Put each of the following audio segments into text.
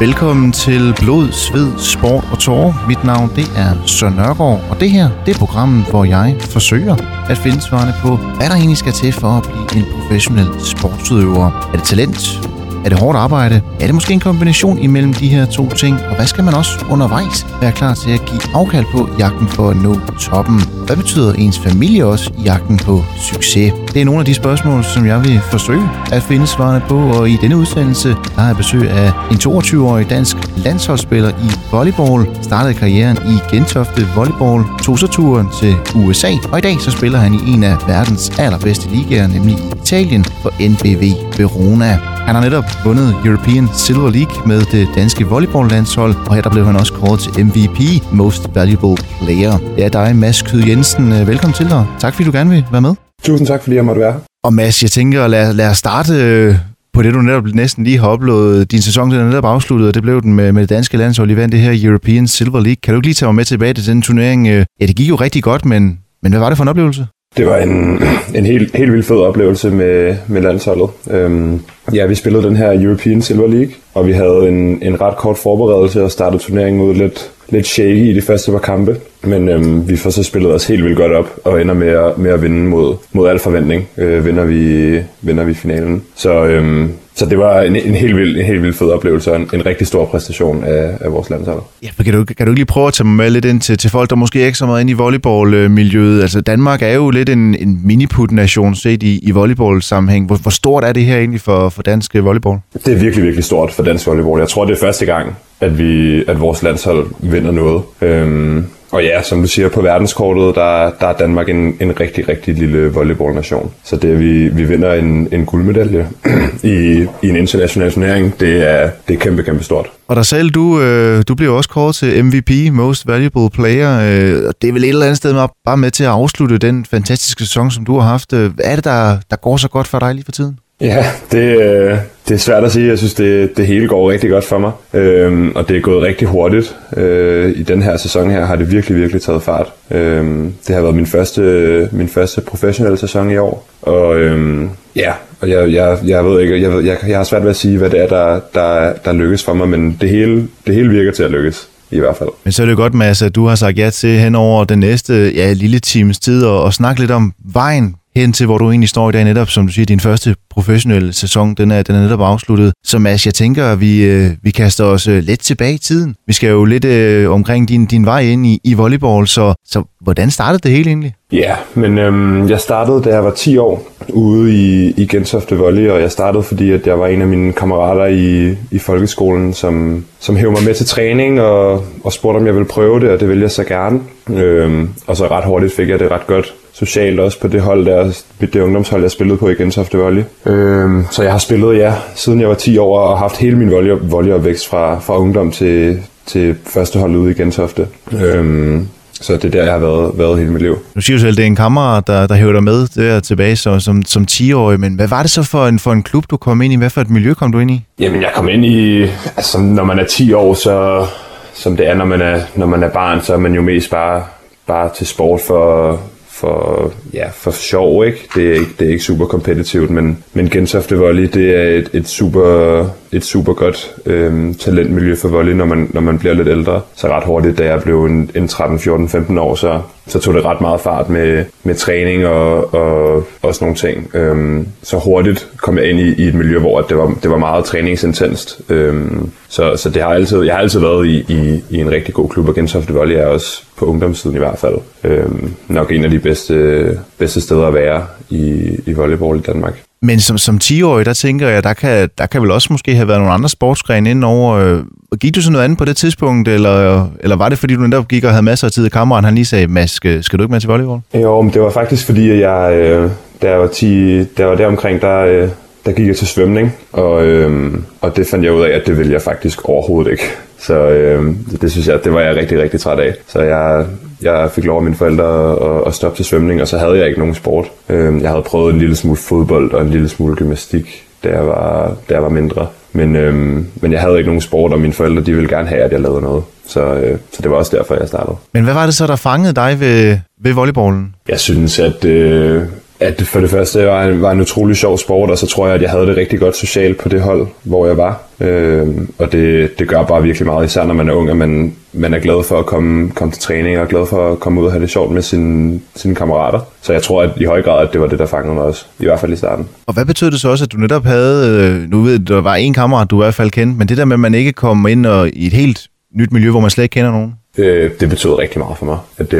Velkommen til Blod, Sved, Sport og Tårer. Mit navn det er Søren Nørgaard, og det her det er programmet, hvor jeg forsøger at finde svarene på, hvad der egentlig skal til for at blive en professionel sportsudøver. Er det talent? Er det hårdt arbejde? Er det måske en kombination imellem de her to ting? Og hvad skal man også undervejs være klar til at give afkald på jagten for at nå toppen? Hvad betyder ens familie også i jagten på succes? Det er nogle af de spørgsmål, som jeg vil forsøge at finde svarene på, og i denne udsendelse der har jeg besøg af en 22-årig dansk landsholdsspiller i volleyball, startede karrieren i Gentofte Volleyball, tog så turen til USA, og i dag så spiller han i en af verdens allerbedste ligaer, nemlig i Italien for NBV Verona. Han har netop vundet European Silver League med det danske volleyballlandshold, og her der blev han også kåret til MVP, Most Valuable Player. Det er dig, Mads Kød Jensen. Velkommen til dig. Tak fordi du gerne vil være med. Tusind tak, fordi jeg måtte være her. Og Mads, jeg tænker, lad, lad os starte øh, på det, du netop næsten lige har oplevet. Din sæson den er netop afsluttet, og det blev den med, med det danske landshold. I vandt det her European Silver League. Kan du ikke lige tage mig med tilbage til den turnering? Øh, ja, det gik jo rigtig godt, men, men hvad var det for en oplevelse? Det var en, en helt, helt vildt fed oplevelse med, med landsholdet. Øhm, ja, vi spillede den her European Silver League, og vi havde en, en ret kort forberedelse og startede turneringen ud lidt, lidt shaky i de første par kampe. Men øhm, vi får så spillet os helt vildt godt op og ender med at, med at vinde mod, mod al forventning. Øh, vinder, vi, vinder vi finalen. Så, øhm, så det var en, en, helt vild, en helt vild fed oplevelse og en, en rigtig stor præstation af, af vores landshold. Ja, kan du, kan du ikke lige prøve at tage mig med lidt ind til, til folk, der måske ikke så meget ind i volleyballmiljøet? Altså Danmark er jo lidt en, en miniput-nation set i, i volleyball-sammenhæng. Hvor, hvor stort er det her egentlig for, for dansk volleyball? Det er virkelig, virkelig stort for dansk volleyball. Jeg tror, det er første gang, at, vi, at vores landshold vinder noget. Øhm, og ja, som du siger, på verdenskortet, der, der er Danmark en, en rigtig, rigtig lille volleyballnation. Så det, at vi, vi vinder en, en guldmedalje i, i en international turnering, det er, det er kæmpe, kæmpe stort. Og der selv, du, øh, du blev også kåret til MVP, Most Valuable Player. Øh, det er vel et eller andet sted med, bare med til at afslutte den fantastiske sæson, som du har haft. Hvad er det, der, der går så godt for dig lige for tiden? Ja, det, det er svært at sige. Jeg synes, det, det hele går rigtig godt for mig. Øhm, og det er gået rigtig hurtigt. Øh, I den her sæson her har det virkelig, virkelig taget fart. Øhm, det har været min første, min første professionelle sæson i år. Og øhm, ja, og jeg, jeg, jeg ved ikke, jeg, ved, jeg, jeg har svært ved at sige, hvad det er, der, der, der lykkes for mig, men det hele, det hele virker til at lykkes i hvert fald. Men så er det godt, Mads, at du har sagt ja til hen over den næste ja, lille times tid og, og snakke lidt om vejen hen til, hvor du egentlig står i dag netop, som du siger, din første professionelle sæson, den er, den er netop afsluttet. Så Mads, jeg tænker, at vi, øh, vi kaster os øh, lidt tilbage i tiden. Vi skal jo lidt øh, omkring din, din vej ind i, i volleyball, så, så hvordan startede det hele egentlig? Ja, men øhm, jeg startede, da jeg var 10 år, ude i, i Gentofte Volley, og jeg startede, fordi at jeg var en af mine kammerater i, i folkeskolen, som, som hævde mig med til træning og, og spurgte, om jeg ville prøve det, og det ville jeg så gerne. Øhm, og så ret hurtigt fik jeg det ret godt socialt også på det hold der, det ungdomshold, jeg spillede på i Gentofte Volley. Øhm, så jeg har spillet, ja, siden jeg var 10 år, og haft hele min volley, volleyopvækst fra, fra ungdom til, til første hold ude i Gentofte. Øhm, så det er der, jeg har været, været hele mit liv. Du siger jo selv, det er en kammerat, der, der hæver dig med der tilbage så, som, som 10-årig, men hvad var det så for en, for en klub, du kom ind i? Hvad for et miljø kom du ind i? Jamen, jeg kom ind i, altså når man er 10 år, så som det er, når man er, når man er barn, så er man jo mest bare, bare til sport for, for, ja, for sjov, ikke? Det er ikke, det er ikke super kompetitivt, men, men Gentofte Volley, det er et, et super, et super godt øhm, talentmiljø for volley, når man, når man bliver lidt ældre. Så ret hurtigt, da jeg blev en, en 13, 14, 15 år, så, så tog det ret meget fart med, med træning og, og, og sådan nogle ting. Øhm, så hurtigt kom jeg ind i, i et miljø, hvor det var, det var meget træningsintenst. Øhm, så, så det har altid, jeg har altid været i, i, i en rigtig god klub, og Gentofte Volley er også på ungdomssiden i hvert fald øhm, nok en af de bedste, bedste steder at være i, i volleyball i Danmark. Men som, som 10-årig, der tænker jeg, der kan, der kan vel også måske have været nogle andre sportsgrene indover. Øh, gik du så noget andet på det tidspunkt, eller, eller var det fordi, du netop gik og havde masser af tid, kammeraten han lige sagde, Mads, skal, skal du ikke med til volleyball? Jo, men det var faktisk fordi, at jeg, øh, da jeg var, 10, da jeg var deromkring, der, øh, der gik jeg til svømning, og, øh, og det fandt jeg ud af, at det ville jeg faktisk overhovedet ikke. Så øh, det synes jeg, det var jeg rigtig, rigtig træt af. Så jeg, jeg fik lov af mine forældre at, at stoppe til svømning, og så havde jeg ikke nogen sport. Øh, jeg havde prøvet en lille smule fodbold og en lille smule gymnastik, da jeg var, da jeg var mindre. Men, øhm, men jeg havde ikke nogen sport, og mine forældre de ville gerne have, at jeg lavede noget. Så, øh, så det var også derfor, jeg startede. Men hvad var det så, der fangede dig ved, ved volleyballen? Jeg synes, at, øh, at for det første var en, var en utrolig sjov sport, og så tror jeg, at jeg havde det rigtig godt socialt på det hold, hvor jeg var. Øh, og det, det gør bare virkelig meget, især når man er ung, at man, man er glad for at komme, komme til træning, og glad for at komme ud og have det sjovt med sine, sine kammerater. Så jeg tror at i høj grad, at det var det, der fangede mig også, i hvert fald i starten. Og hvad betød det så også, at du netop havde, øh, nu ved der var en kammerat, du i hvert fald kendte, men det der med, at man ikke kom ind og, i et helt nyt miljø, hvor man slet ikke kender nogen? Øh, det betød rigtig meget for mig, at det,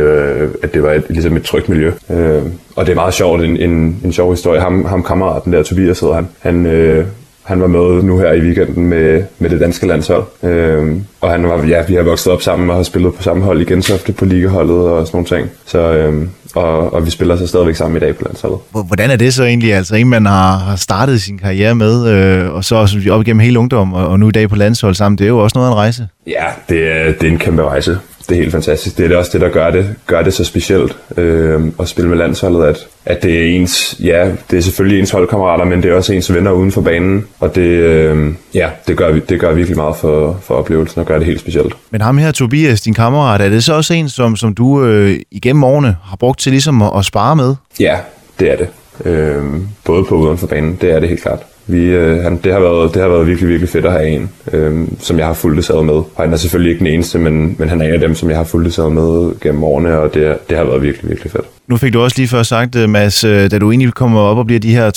at det var et, ligesom et trygt miljø. Øh, og det er meget sjovt, en, en, en sjov historie. Ham, ham kammeraten der, Tobias hedder han, han, øh, han var med nu her i weekenden med, med det danske landshold. Øh, og han var, ja, vi har vokset op sammen og har spillet på samme hold i Gentofte på ligaholdet og sådan nogle ting. Så, øh, og, og vi spiller så stadigvæk sammen i dag på landsholdet. Hvordan er det så egentlig? Altså en, man har, har startet sin karriere med, øh, og så også op igennem hele ungdom, og, og nu i dag på landshold sammen, det er jo også noget af en rejse. Ja, det er, det er en kæmpe rejse det er helt fantastisk. Det er det også det, der gør det, gør det så specielt øh, at spille med landsholdet, at, at det er ens, ja, det er selvfølgelig ens holdkammerater, men det er også ens venner uden for banen, og det, øh, ja, det gør, det gør virkelig meget for, for oplevelsen og gør det helt specielt. Men ham her, Tobias, din kammerat, er det så også en, som, som du øh, igennem årene har brugt til ligesom at, at spare med? Ja, det er det. Øh, både på uden for banen, det er det helt klart. Vi, øh, han, det, har været, det har været virkelig, virkelig fedt at have en, øh, som jeg har fulgt det med. Og han er selvfølgelig ikke den eneste, men, men han er en af dem, som jeg har det med gennem årene, og det, det har været virkelig, virkelig fedt. Nu fik du også lige før sagt, øh, Mads, øh, da du egentlig kommer op og bliver de her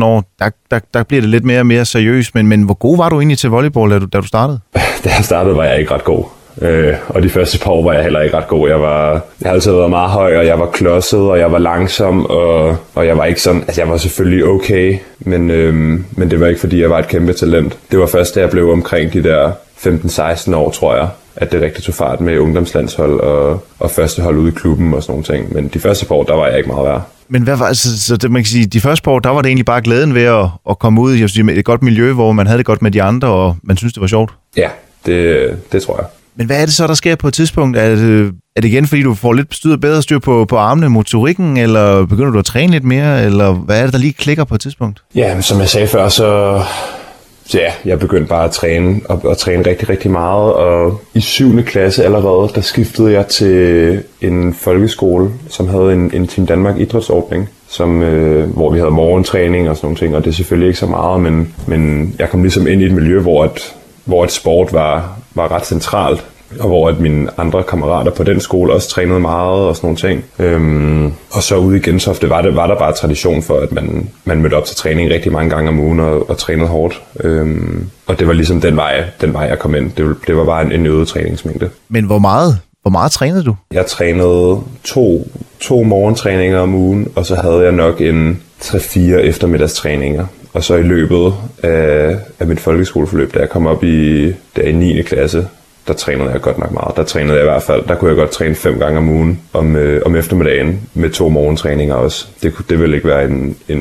13-14 år, der, der, der bliver det lidt mere og mere seriøst, men, men hvor god var du egentlig til volleyball, da du, da du startede? da jeg startede, var jeg ikke ret god. Øh, og de første par år var jeg heller ikke ret god. Jeg, var, jeg har altid været meget høj, og jeg var klodset, og jeg var langsom, og, og jeg var ikke sådan... Altså, jeg var selvfølgelig okay, men, øh, men det var ikke, fordi jeg var et kæmpe talent. Det var først, da jeg blev omkring de der 15-16 år, tror jeg, at det rigtig tog fart med ungdomslandshold og, og første hold ude i klubben og sådan nogle ting. Men de første par år, der var jeg ikke meget værd. Men hvad var, altså, så det, man kan sige, de første par år, der var det egentlig bare glæden ved at, at komme ud i et godt miljø, hvor man havde det godt med de andre, og man synes det var sjovt? Ja, det, det tror jeg. Men hvad er det så, der sker på et tidspunkt? Er det, er det igen, fordi du får lidt styr, bedre styr på, på armene, motorikken, eller begynder du at træne lidt mere, eller hvad er det, der lige klikker på et tidspunkt? Ja, som jeg sagde før, så ja, jeg begyndte bare at træne, og, og træne rigtig, rigtig meget, og i 7. klasse allerede, der skiftede jeg til en folkeskole, som havde en, en Team Danmark idrætsordning, som, øh, hvor vi havde morgentræning og sådan nogle ting, og det er selvfølgelig ikke så meget, men, men jeg kom ligesom ind i et miljø, hvor, at hvor et sport var, var ret centralt, og hvor at mine andre kammerater på den skole også trænede meget og sådan nogle ting. Øhm, og så ude i Gentofte var, det, var der bare tradition for, at man, man mødte op til træning rigtig mange gange om ugen og, og trænede hårdt. Øhm, og det var ligesom den vej, den vej jeg kom ind. Det, det var bare en, en øget træningsmængde. Men hvor meget? Hvor meget trænede du? Jeg trænede to, to morgentræninger om ugen, og så havde jeg nok en 3-4 eftermiddagstræninger. Og så i løbet af, af mit folkeskoleforløb, da jeg kom op i, der i 9. klasse, der trænede jeg godt nok meget. Der trænede jeg i hvert fald, der kunne jeg godt træne fem gange om ugen om, øh, om eftermiddagen med to morgentræninger også. Det, det ville ikke være en, en,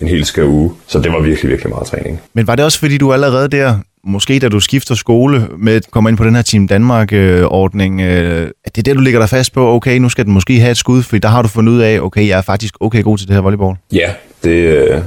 en helt skæv uge, så det var virkelig, virkelig meget træning. Men var det også fordi, du allerede der, måske da du skifter skole, med at komme ind på den her Team Danmark-ordning, øh, at det er der, du ligger dig fast på, okay, nu skal den måske have et skud, for der har du fundet ud af, okay, jeg er faktisk okay god til det her volleyball? Ja, det, øh,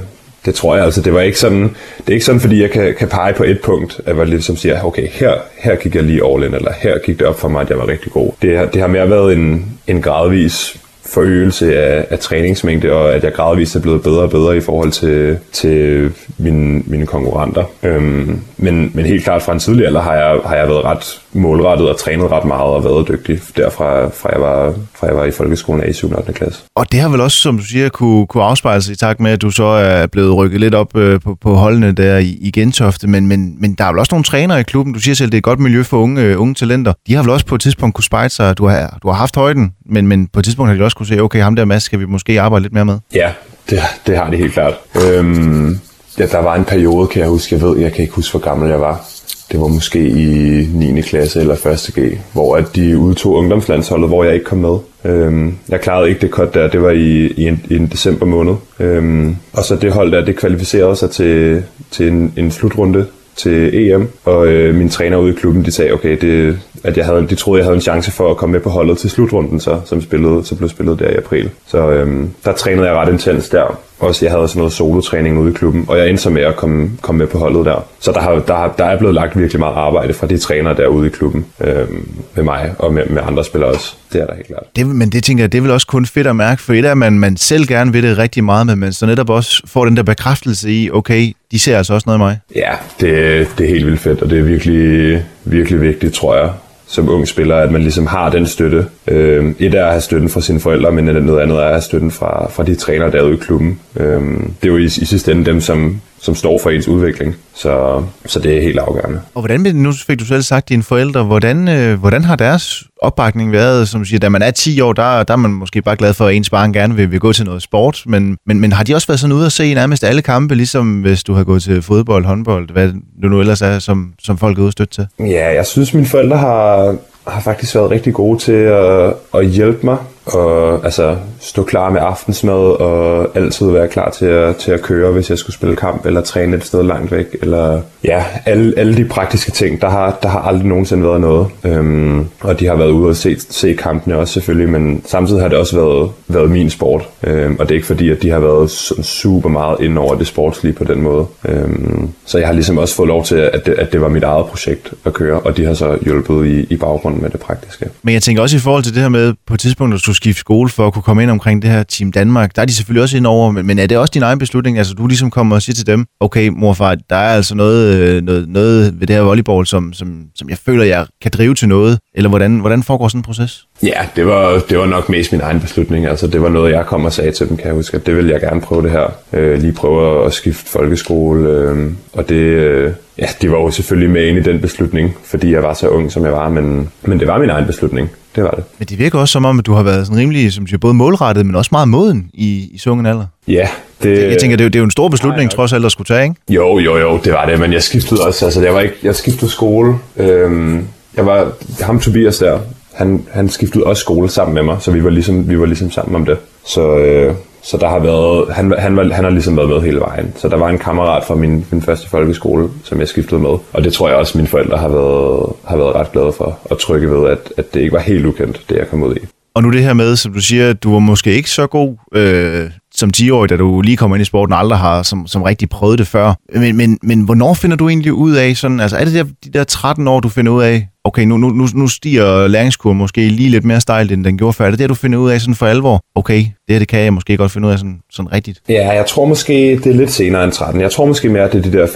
det tror jeg altså. Det var ikke sådan, det er ikke sådan, fordi jeg kan, kan pege på et punkt, at jeg ligesom siger, okay, her, her gik jeg lige all in, eller her gik det op for mig, at jeg var rigtig god. Det, det har mere været en, en gradvis forøgelse af, af træningsmængde, og at jeg gradvist er blevet bedre og bedre i forhold til, til mine, mine konkurrenter. Øhm, men, men helt klart fra en tidlig alder har jeg, har jeg været ret målrettet og trænet ret meget og været dygtig derfra, fra jeg var, fra jeg var i folkeskolen af i 7. og 8. klasse. Og det har vel også, som du siger, kunne, kunne afspejle sig i takt med, at du så er blevet rykket lidt op øh, på, på holdene der i, i Gentofte, men, men, men der er vel også nogle trænere i klubben, du siger selv, det er et godt miljø for unge, øh, unge talenter. De har vel også på et tidspunkt kunne spejle sig, du har, du har haft højden, men, men på et tidspunkt har de også kunne se, okay, ham der Mads skal vi måske arbejde lidt mere med. Ja, det, det har de helt klart. Øhm, ja, der var en periode, kan jeg huske, jeg ved, jeg kan ikke huske, hvor gammel jeg var. Det var måske i 9. klasse eller 1. G, hvor at de udtog ungdomslandsholdet, hvor jeg ikke kom med. Øhm, jeg klarede ikke det cut der, det var i, i, en, i en december måned. Øhm, og så det hold der, det kvalificerede sig til, til en, en slutrunde til EM, og øh, min træner ude i klubben, de sagde, okay, det, at jeg havde, de troede, jeg havde en chance for at komme med på holdet til slutrunden, så, som, spillede, så blev spillet der i april. Så øh, der trænede jeg ret intens der, også jeg havde sådan noget solotræning ude i klubben, og jeg endte så med at komme, komme med på holdet der. Så der, har, der, har, der er blevet lagt virkelig meget arbejde fra de trænere derude i klubben øh, med mig og med, med andre spillere også. Det er der helt klart. Det, men det tænker jeg, det er vel også kun fedt at mærke, for et er, at man, man selv gerne vil det rigtig meget, men man så netop også får den der bekræftelse i, okay, de ser altså også noget af mig. Ja, det, det er helt vildt fedt, og det er virkelig, virkelig vigtigt, tror jeg som ung spiller, at man ligesom har den støtte. Øh, et er at have støtten fra sine forældre, men noget andet er at have støtten fra, fra de trænere derude i klubben. Øh, det er jo i, i sidste ende dem, som, som står for ens udvikling. Så, så det er helt afgørende. Og hvordan, nu fik du selv sagt dine forældre, hvordan, øh, hvordan har deres opbakning været, som siger, da man er 10 år, der, der er man måske bare glad for, at ens barn gerne vil, vil gå til noget sport, men, men, men har de også været sådan ude at se nærmest alle kampe, ligesom hvis du har gået til fodbold, håndbold, hvad du nu ellers er, som, som folk er ude støtte til? Ja, jeg synes, mine forældre har, har faktisk været rigtig gode til at, at hjælpe mig og altså, stå klar med aftensmad og altid være klar til at, til at køre, hvis jeg skulle spille kamp eller træne et sted langt væk. Eller ja, alle, alle de praktiske ting, der har, der har aldrig nogensinde været noget. Øhm, og de har været ude og se, se kampene også selvfølgelig, men samtidig har det også været, været min sport. Øhm, og det er ikke fordi, at de har været sådan super meget ind over det sportslige på den måde. Øhm, så jeg har ligesom også fået lov til, at det, at det var mit eget projekt at køre, og de har så hjulpet i, i baggrunden med det praktiske. Men jeg tænker også i forhold til det her med, på et tidspunkt, at du skifte skole for at kunne komme ind omkring det her Team Danmark. Der er de selvfølgelig også ind over, men, men er det også din egen beslutning? Altså du ligesom kommer og siger til dem, okay morfar, der er altså noget, øh, noget, noget ved det her volleyball, som, som, som jeg føler, jeg kan drive til noget. Eller hvordan, hvordan foregår sådan en proces? Ja, det var, det var nok mest min egen beslutning. Altså det var noget, jeg kom og sagde til dem, kan jeg huske, at det vil jeg gerne prøve det her. Øh, lige prøve at skifte folkeskole. Øh, og det, øh, ja, de var jo selvfølgelig med ind i den beslutning, fordi jeg var så ung, som jeg var, men, men det var min egen beslutning det var det. Men det virker også som om, at du har været sådan rimelig, som siger, både målrettet, men også meget moden i, i sungen alder. Ja. Det, jeg tænker, det er, jo, det er jo en stor beslutning, trods alt, at skulle tage, ikke? Jo, jo, jo, det var det, men jeg skiftede også, altså jeg, var ikke, jeg skiftede skole. Øhm, jeg var, ham Tobias der, han, han skiftede også skole sammen med mig, så vi var ligesom, vi var ligesom sammen om det. Så, øh, så der har været, han, han, var, han har ligesom været med hele vejen. Så der var en kammerat fra min, min første folkeskole, som jeg skiftede med. Og det tror jeg også, mine forældre har været, har været ret glade for. Og trygge ved, at, at det ikke var helt ukendt, det jeg kom ud i. Og nu det her med, som du siger, at du var måske ikke så god øh, som 10-årig, da du lige kommer ind i sporten, og aldrig har som, som rigtig prøvet det før. Men, men, men hvornår finder du egentlig ud af, sådan, altså er det der, de der 13 år, du finder ud af, okay, nu, nu, nu stiger læringskurven måske lige lidt mere stejlt, end den gjorde før. Er det der, du finder ud af sådan for alvor? Okay, det her, det kan jeg måske godt finde ud af sådan, sådan rigtigt. Ja, jeg tror måske, det er lidt senere end 13. Jeg tror måske mere, at det er de der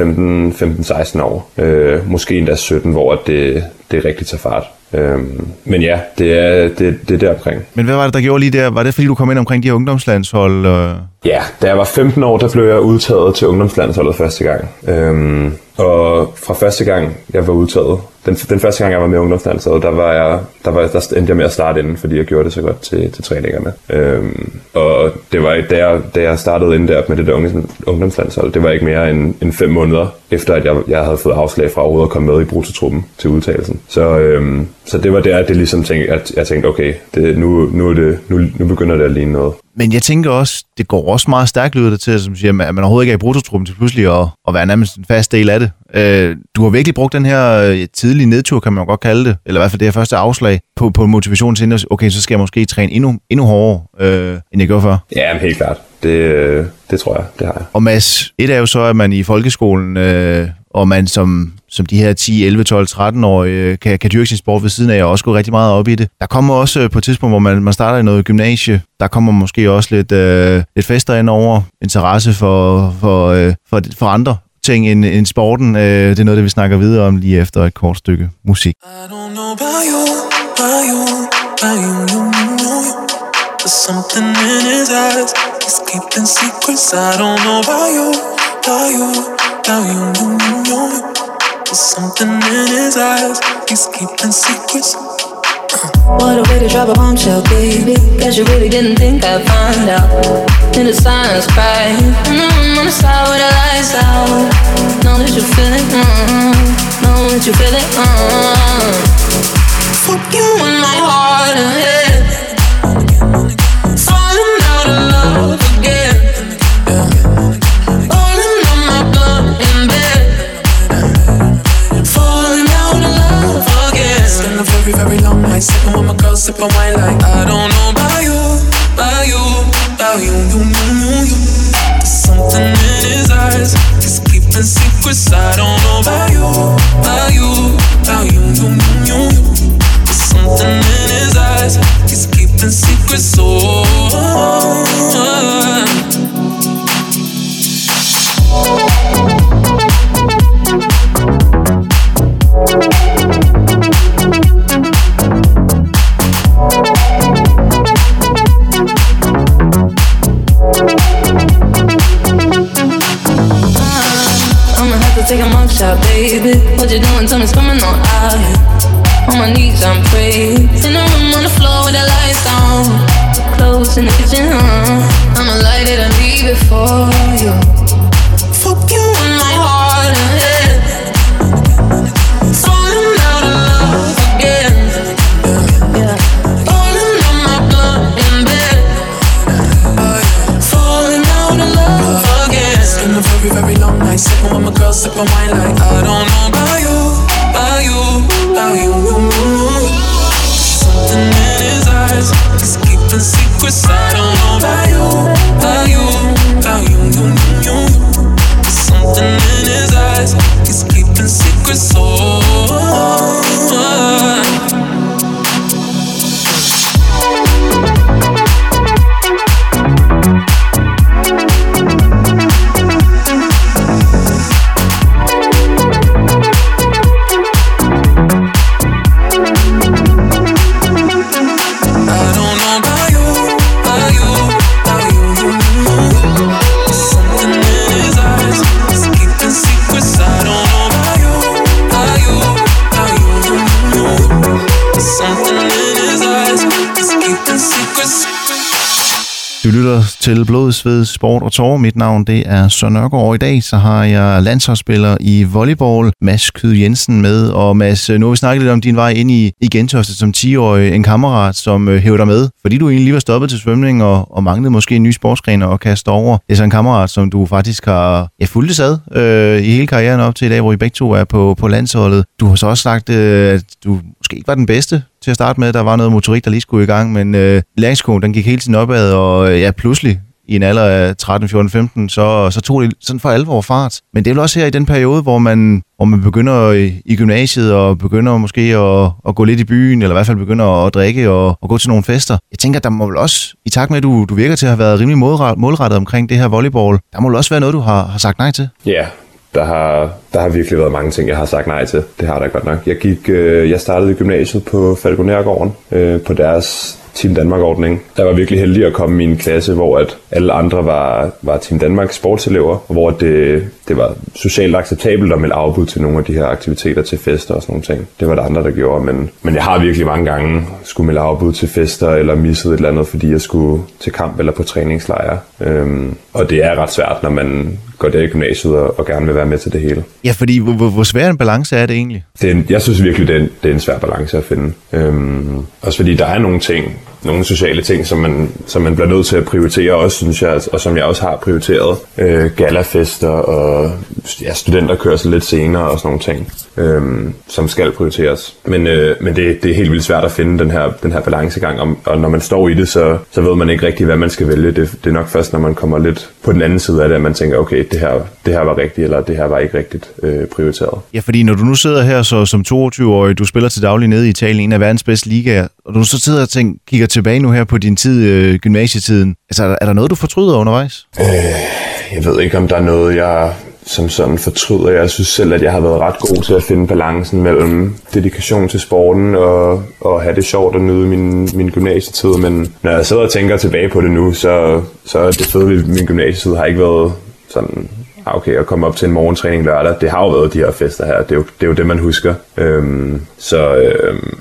15-16 år. Øh, måske endda 17, hvor det, det rigtig tager fart. Øhm, men ja, det er, det, det er der omkring. Men hvad var det, der gjorde lige der? Var det, fordi du kom ind omkring de her ungdomslandshold? Og... Ja, da jeg var 15 år, der blev jeg udtaget til ungdomslandsholdet første gang. Øhm, og fra første gang, jeg var udtaget, den, den første gang, jeg var med i ungdomslandsholdet, der, var jeg, der, var, der endte jeg med at starte inden, fordi jeg gjorde det så godt til, til træningerne. Øhm, og det var, da jeg, da jeg startede inden der med det der ungdomslandshold, det var ikke mere end, end fem måneder efter, at jeg, jeg havde fået afslag fra overhovedet at komme med i brusetruppen til udtalelsen. Så, øhm, så det var der, at det ligesom tænkte, at jeg tænkte, okay, det, nu, nu, er det, nu, nu begynder det at ligne noget. Men jeg tænker også, det går også meget stærkt lyder det til, som siger, at man overhovedet ikke er i brutotruppen til pludselig at, at være nærmest en fast del af det. Øh, du har virkelig brugt den her øh, tidlige nedtur, kan man godt kalde det, eller i hvert fald det her første afslag, på, på motivation til, at okay, så skal jeg måske træne endnu, endnu hårdere, øh, end jeg gjorde før. Ja, helt klart. Det, øh, det tror jeg, det har jeg. Og Mads, et er jo så, at man i folkeskolen, øh, og man som, som de her 10, 11, 12, 13 år kan, kan dyrke sin sport ved siden af, og også gå rigtig meget op i det. Der kommer også øh, på et tidspunkt, hvor man, man starter i noget gymnasie, der kommer måske også lidt, øh, lidt fester ind over, interesse for, for, øh, for, for andre ting end, end sporten. Øh, det er noget, det vi snakker videre om lige efter et kort stykke musik. I don't know about you, about you, about you, you, you. There's something in his eyes, he's keeping secrets. I don't know about you, about you, There's something in his eyes, he's keeping secrets. What a way to drop a bombshell, baby. Guess you really didn't think I'd find out. In the silence, cry. Mm-hmm, on the side the lights out. Know that you. Mm-hmm. Know you. Mm-hmm. Fuck you in my heart and head. Long. Sipping with my girl, sipping wine like I don't know about you, about you, about you, you, you, you, you. Something in his eyes is keeping secrets. I don't know about you, about you, about you, you, you, you. There's something in his eyes. He's keeping secrets. So. Me, swimming on out On my knees, I'm praying. In the room on the floor with the lights on. Close in the kitchen, huh? I'ma light it and leave it for you. Fuck you in my heart and head. Falling out of love again. Falling on my blood bed. Falling out of love again. Very, very long. Sipping with my girl, sipping wine like I don't til Blod, Sved, Sport og Tårer. Mit navn det er Søren Nørgaard, og i dag så har jeg landsholdsspiller i volleyball, Mads Kyd Jensen med. Og Mads, øh, nu har vi snakket lidt om din vej ind i, i Gentofte som 10-årig, en kammerat, som øh, hævder hævde dig med, fordi du egentlig lige var stoppet til svømning og, og manglede måske en ny sportsgren at kaste over. Det er så en kammerat, som du faktisk har ja, fulgt sad øh, i hele karrieren op til i dag, hvor I begge to er på, på landsholdet. Du har så også sagt, øh, at du måske ikke var den bedste til at starte med. Der var noget motorik, der lige skulle i gang, men øh, læringskurven, den gik hele tiden opad, og øh, ja, pludselig i en alder af 13, 14, 15, så, så tog det sådan for alvor fart. Men det er vel også her i den periode, hvor man, hvor man begynder i, i gymnasiet og begynder måske at, at gå lidt i byen, eller i hvert fald begynder at drikke og, og gå til nogle fester. Jeg tænker, der må vel også, i takt med at du, du virker til at have været rimelig målrettet, målrettet omkring det her volleyball, der må vel også være noget, du har, har sagt nej til? Ja, der har, der har virkelig været mange ting, jeg har sagt nej til. Det har der godt nok. Jeg gik, øh, jeg startede i gymnasiet på Falconergården, øh, på deres Team Danmark-ordning. Der var virkelig heldig at komme i en klasse, hvor at alle andre var, var Team Danmark sportselever, hvor det, det var socialt acceptabelt at melde afbud til nogle af de her aktiviteter til fester og sådan nogle ting. Det var der andre, der gjorde, men, men jeg har virkelig mange gange skulle melde afbud til fester eller misset et eller andet, fordi jeg skulle til kamp eller på træningslejre. Øhm, og det er ret svært, når man går der i gymnasiet og, og gerne vil være med til det hele. Ja, fordi hvor, hvor, svær en balance er det egentlig? Det er en, jeg synes virkelig, det er, en, det er en svær balance at finde. Øhm, også fordi der er nogle ting, nogle sociale ting, som man, som man bliver nødt til at prioritere også, synes jeg, og som jeg også har prioriteret. Øh, galafester og ja, studenterkørsel lidt senere og sådan nogle ting, øh, som skal prioriteres. Men, øh, men det, det er helt vildt svært at finde den her, den her balancegang, og, og når man står i det, så, så ved man ikke rigtig, hvad man skal vælge. Det, det er nok først, når man kommer lidt på den anden side af det, at man tænker, okay, det her, det her var rigtigt, eller det her var ikke rigtigt øh, prioriteret. Ja, fordi når du nu sidder her så, som 22-årig, du spiller til daglig nede i Italien, en af verdens bedste ligaer, og du så sidder og tænker, kigger tilbage nu her på din tid, øh, gymnasietiden, altså er der, er der noget, du fortryder undervejs? Øh, jeg ved ikke, om der er noget, jeg som sådan fortryder. Jeg synes selv, at jeg har været ret god til at finde balancen mellem dedikation til sporten og, og have det sjovt og nyde min, min gymnasietid. Men når jeg sidder og tænker tilbage på det nu, så, så er det fede ved min gymnasietid har ikke været sådan ah, okay, at komme op til en morgentræning lørdag, det har jo været de her fester her, det er jo det, er jo det man husker. Øhm, så, øhm,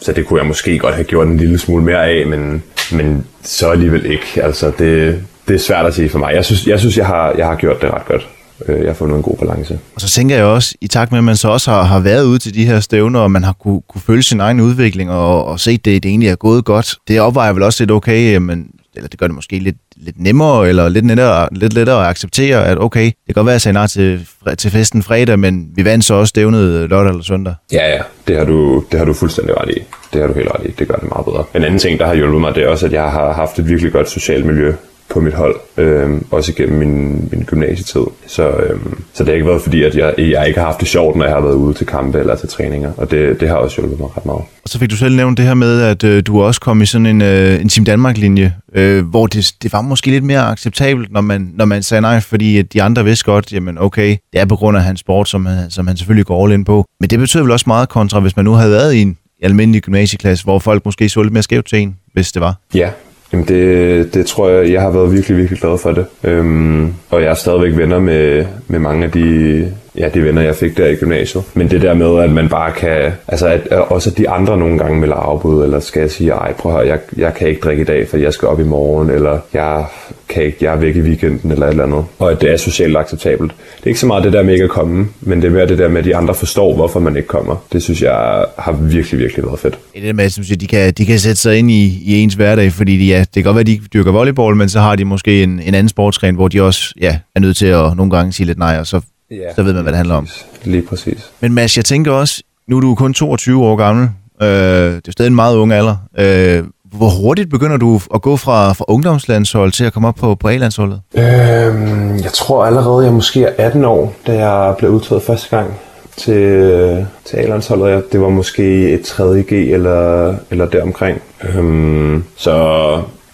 så det kunne jeg måske godt have gjort en lille smule mere af, men, men så alligevel ikke. Altså, det, det er svært at sige for mig. Jeg synes, jeg, synes, jeg, har, jeg har gjort det ret godt. Øh, jeg har fundet en god balance. Og så tænker jeg også, i takt med, at man så også har, har været ude til de her stævner, og man har kunne, kunne følge sin egen udvikling og, og se, at det, det egentlig er gået godt. Det opvejer vel også lidt okay, men, eller det gør det måske lidt, lidt nemmere, eller lidt lettere, lidt lettere at acceptere, at okay, det kan godt være, at jeg sagde nej til, til festen fredag, men vi vandt så også stævnet øh, lørdag eller søndag. Ja, ja, det har, du, det har du fuldstændig ret i. Det har du helt ret i. Det gør det meget bedre. En anden ting, der har hjulpet mig, det er også, at jeg har haft et virkelig godt socialt miljø på mit hold, øh, også igennem min, min gymnasietid. Så, øh, så det har ikke været fordi, at jeg, jeg ikke har haft det sjovt, når jeg har været ude til kampe eller til træninger, og det, det har også hjulpet mig ret meget. Og så fik du selv nævnt det her med, at øh, du også kom i sådan en, øh, en Team Danmark-linje, øh, hvor det, det var måske lidt mere acceptabelt, når man, når man sagde nej, fordi at de andre vidste godt, jamen okay, det er på grund af hans sport, som han, som han selvfølgelig går all in på. Men det betyder vel også meget kontra, hvis man nu havde været i en almindelig gymnasieklasse, hvor folk måske så lidt mere skævt til en, hvis det var. Ja, Jamen det, det tror jeg, jeg har været virkelig, virkelig glad for det. Øhm, og jeg er stadigvæk venner med, med mange af de, ja, de venner, jeg fik der i gymnasiet. Men det der med, at man bare kan, altså at, at også de andre nogle gange melder afbud, eller skal jeg sige, ej, prøv at høre, jeg, jeg kan ikke drikke i dag, for jeg skal op i morgen, eller jeg kan ikke, jeg er væk i weekenden, eller et eller andet. Og at det er socialt acceptabelt. Det er ikke så meget det der med ikke at komme, men det er mere det der med, at de andre forstår, hvorfor man ikke kommer. Det synes jeg har virkelig, virkelig været fedt. Det er det med, som de kan, de kan sætte sig ind i, i ens hverdag, fordi de, ja, det kan godt være, at de dyrker volleyball, men så har de måske en, en anden sportsgren, hvor de også ja, er nødt til at nogle gange sige lidt nej, og så, Ja, så ved man, hvad det handler om. Lige præcis. Men Mads, jeg tænker også, nu er du kun 22 år gammel, øh, det er stadig en meget ung alder. Øh, hvor hurtigt begynder du at gå fra, fra ungdomslandshold til at komme op på, på A-landsholdet? Øhm, jeg tror allerede, jeg måske er 18 år, da jeg blev udtaget første gang til, til A-landsholdet. Jeg- Det var måske et 3.G eller, eller deromkring. Øhm, så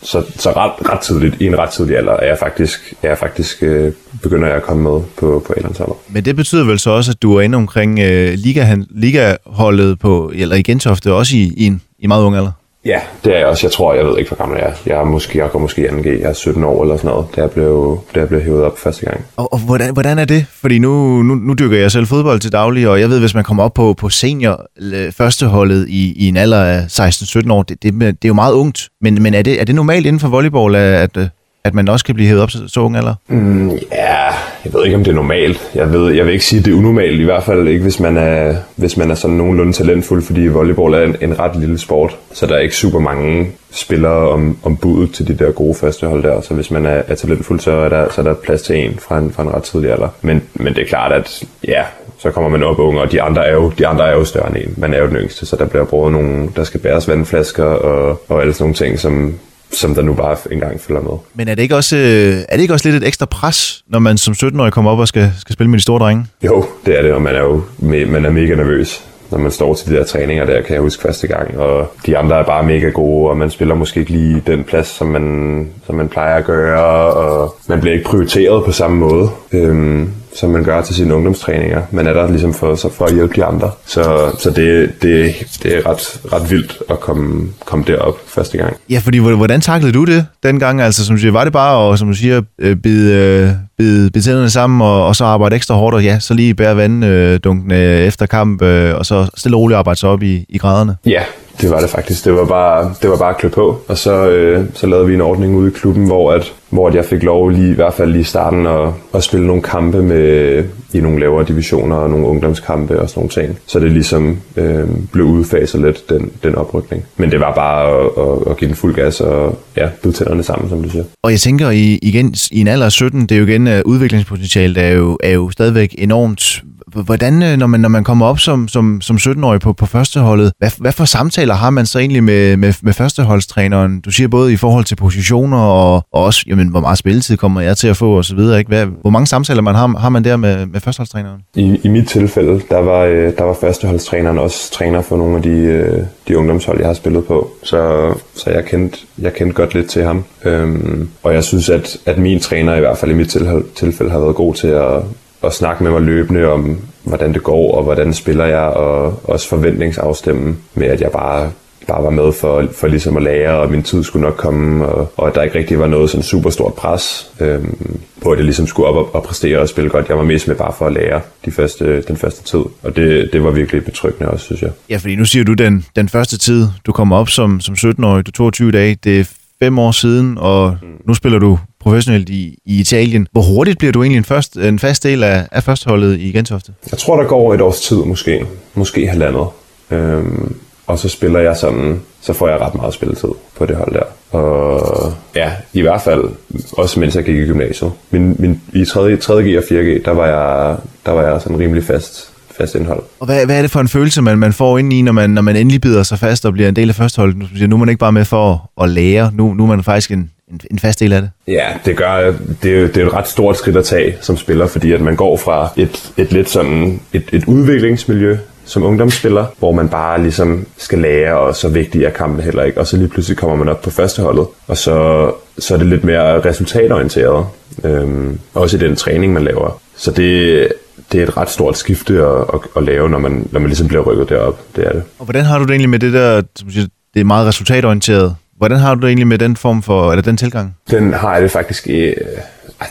så, så ret, ret tidligt, i en ret tidlig alder, er jeg faktisk, er jeg faktisk øh, begynder jeg at komme med på, på A-landsholdet. Men det betyder vel så også, at du er inde omkring øh, liga, ligaholdet på, eller i Gentofte, også i, i en i meget ung alder? Ja, det er jeg også. Jeg tror, jeg ved ikke, hvor gammel jeg er. Jeg er måske, jeg går måske i 2G. Jeg er 17 år eller sådan noget, da jeg blev, da jeg blev hævet op første gang. Og, og hvordan, hvordan er det? Fordi nu, nu, nu dykker jeg selv fodbold til daglig, og jeg ved, hvis man kommer op på, på senior førsteholdet i, i en alder af 16-17 år, det, det, det er jo meget ungt. Men, men er, det, er det normalt inden for volleyball, at, at, at man også kan blive hævet op til så ung alder? Mm, ja, jeg ved ikke, om det er normalt. Jeg, ved, jeg vil ikke sige, at det er unormalt. I hvert fald ikke, hvis man er, hvis man er sådan nogenlunde talentfuld, fordi volleyball er en, en ret lille sport. Så der er ikke super mange spillere om, om budet til de der gode førstehold der. Så hvis man er, er talentfuld, så er, der, så er der plads til en fra en, fra en ret tidlig alder. Men, men det er klart, at ja, så kommer man op unge, og de andre er jo, de andre er jo større end en. Man er jo den yngste, så der bliver brugt nogle, der skal bæres vandflasker og, og alle sådan nogle ting, som, som der nu bare engang følger med. Men er det ikke også, øh, er det ikke også lidt et ekstra pres, når man som 17-årig kommer op og skal, skal spille med de store drenge? Jo, det er det, og man er jo man er mega nervøs, når man står til de der træninger der, kan jeg huske første gang. Og de andre er bare mega gode, og man spiller måske ikke lige den plads, som man, som man plejer at gøre, og man bliver ikke prioriteret på samme måde. Øhm, som man gør til sine ungdomstræninger. Man er der ligesom for, så for at hjælpe de andre. Så, så det, det, det er ret, ret vildt at komme, komme derop første gang. Ja, fordi hvor- hvordan taklede du det dengang? Altså, som du siger, var det bare at, som du siger, øh, bide, øh, bide, bide tænderne sammen, og, og så arbejde ekstra hårdt, og ja, så lige bære vanddunkene efter kamp, øh, og så stille og roligt arbejde sig op i, i graderne? Ja, det var det faktisk. Det var bare, det var bare at klø på. Og så, øh, så lavede vi en ordning ude i klubben, hvor, at, hvor at jeg fik lov lige, i hvert fald lige i starten at, at spille nogle kampe med, i nogle lavere divisioner og nogle ungdomskampe og sådan nogle ting. Så det ligesom øh, blev udfaset lidt, den, den oprykning. Men det var bare at, at, at give den fuld gas og ja, bide tænderne sammen, som du siger. Og jeg tænker i, igen, i en alder af 17, det er jo igen, øh, udviklingspotentialet er jo, er jo stadigvæk enormt. Hvordan, øh, når man, når man kommer op som, som, som 17-årig på, på førsteholdet, hvad, hvad for samtaler har man så egentlig med, med, med førsteholdstræneren? Du siger både i forhold til positioner og, og også, jamen, hvor meget spilletid kommer jeg til at få osv. Ikke? Hvad, hvor mange samtaler man har, har man der med, med førsteholdstræneren? I, I mit tilfælde, der var, øh, der var førsteholdstræneren også træner for nogle af de, øh, de ungdomshold, jeg har spillet på. Så, så jeg, kendte, jeg kendte godt lidt til ham. Øhm, og jeg synes, at, at min træner, i hvert fald i mit tilfælde, tilfælde har været god til at, at snakke med mig løbende om, hvordan det går, og hvordan spiller jeg, og også forventningsafstemme med, at jeg bare bare var med for, for ligesom at lære, og min tid skulle nok komme, og, og at der ikke rigtig var noget sådan super stort pres øhm, på, at jeg ligesom skulle op og, og præstere og spille godt. Jeg var mest med bare for at lære de første, den første tid, og det, det var virkelig betryggende også, synes jeg. Ja, fordi nu siger du den, den første tid, du kommer op som, som 17-årig, du 22 dage, det fem år siden, og nu spiller du professionelt i, i Italien. Hvor hurtigt bliver du egentlig en, først, en fast del af, af førsteholdet i Gentofte? Jeg tror, der går et års tid måske, måske halvandet. Øhm, og så spiller jeg sådan, så får jeg ret meget spilletid på det hold der. Og ja, i hvert fald også mens jeg gik i gymnasiet. Min, min, I 3. 3.G og 4G, der var jeg, der var jeg sådan rimelig fast, fast indhold. Og hvad, hvad er det for en følelse, man, man får ind i, når man, når man endelig bider sig fast og bliver en del af førsteholdet? Nu, nu er man ikke bare med for at, lære, nu, nu er man faktisk en, en, en fast del af det. Ja, det gør, det er, det er et ret stort skridt at tage som spiller, fordi at man går fra et, et lidt sådan, et, et udviklingsmiljø som ungdomsspiller, hvor man bare ligesom skal lære, og så vigtig er kampen heller ikke, og så lige pludselig kommer man op på førsteholdet, og så, så er det lidt mere resultatorienteret, øhm, også i den træning, man laver. Så det, det er et ret stort skifte at, at, at lave, når man, når man ligesom bliver rykket derop. Det er det. Og hvordan har du det egentlig med det der, som siger, det er meget resultatorienteret. Hvordan har du det egentlig med den form for, eller den tilgang? Den har jeg det faktisk i, øh,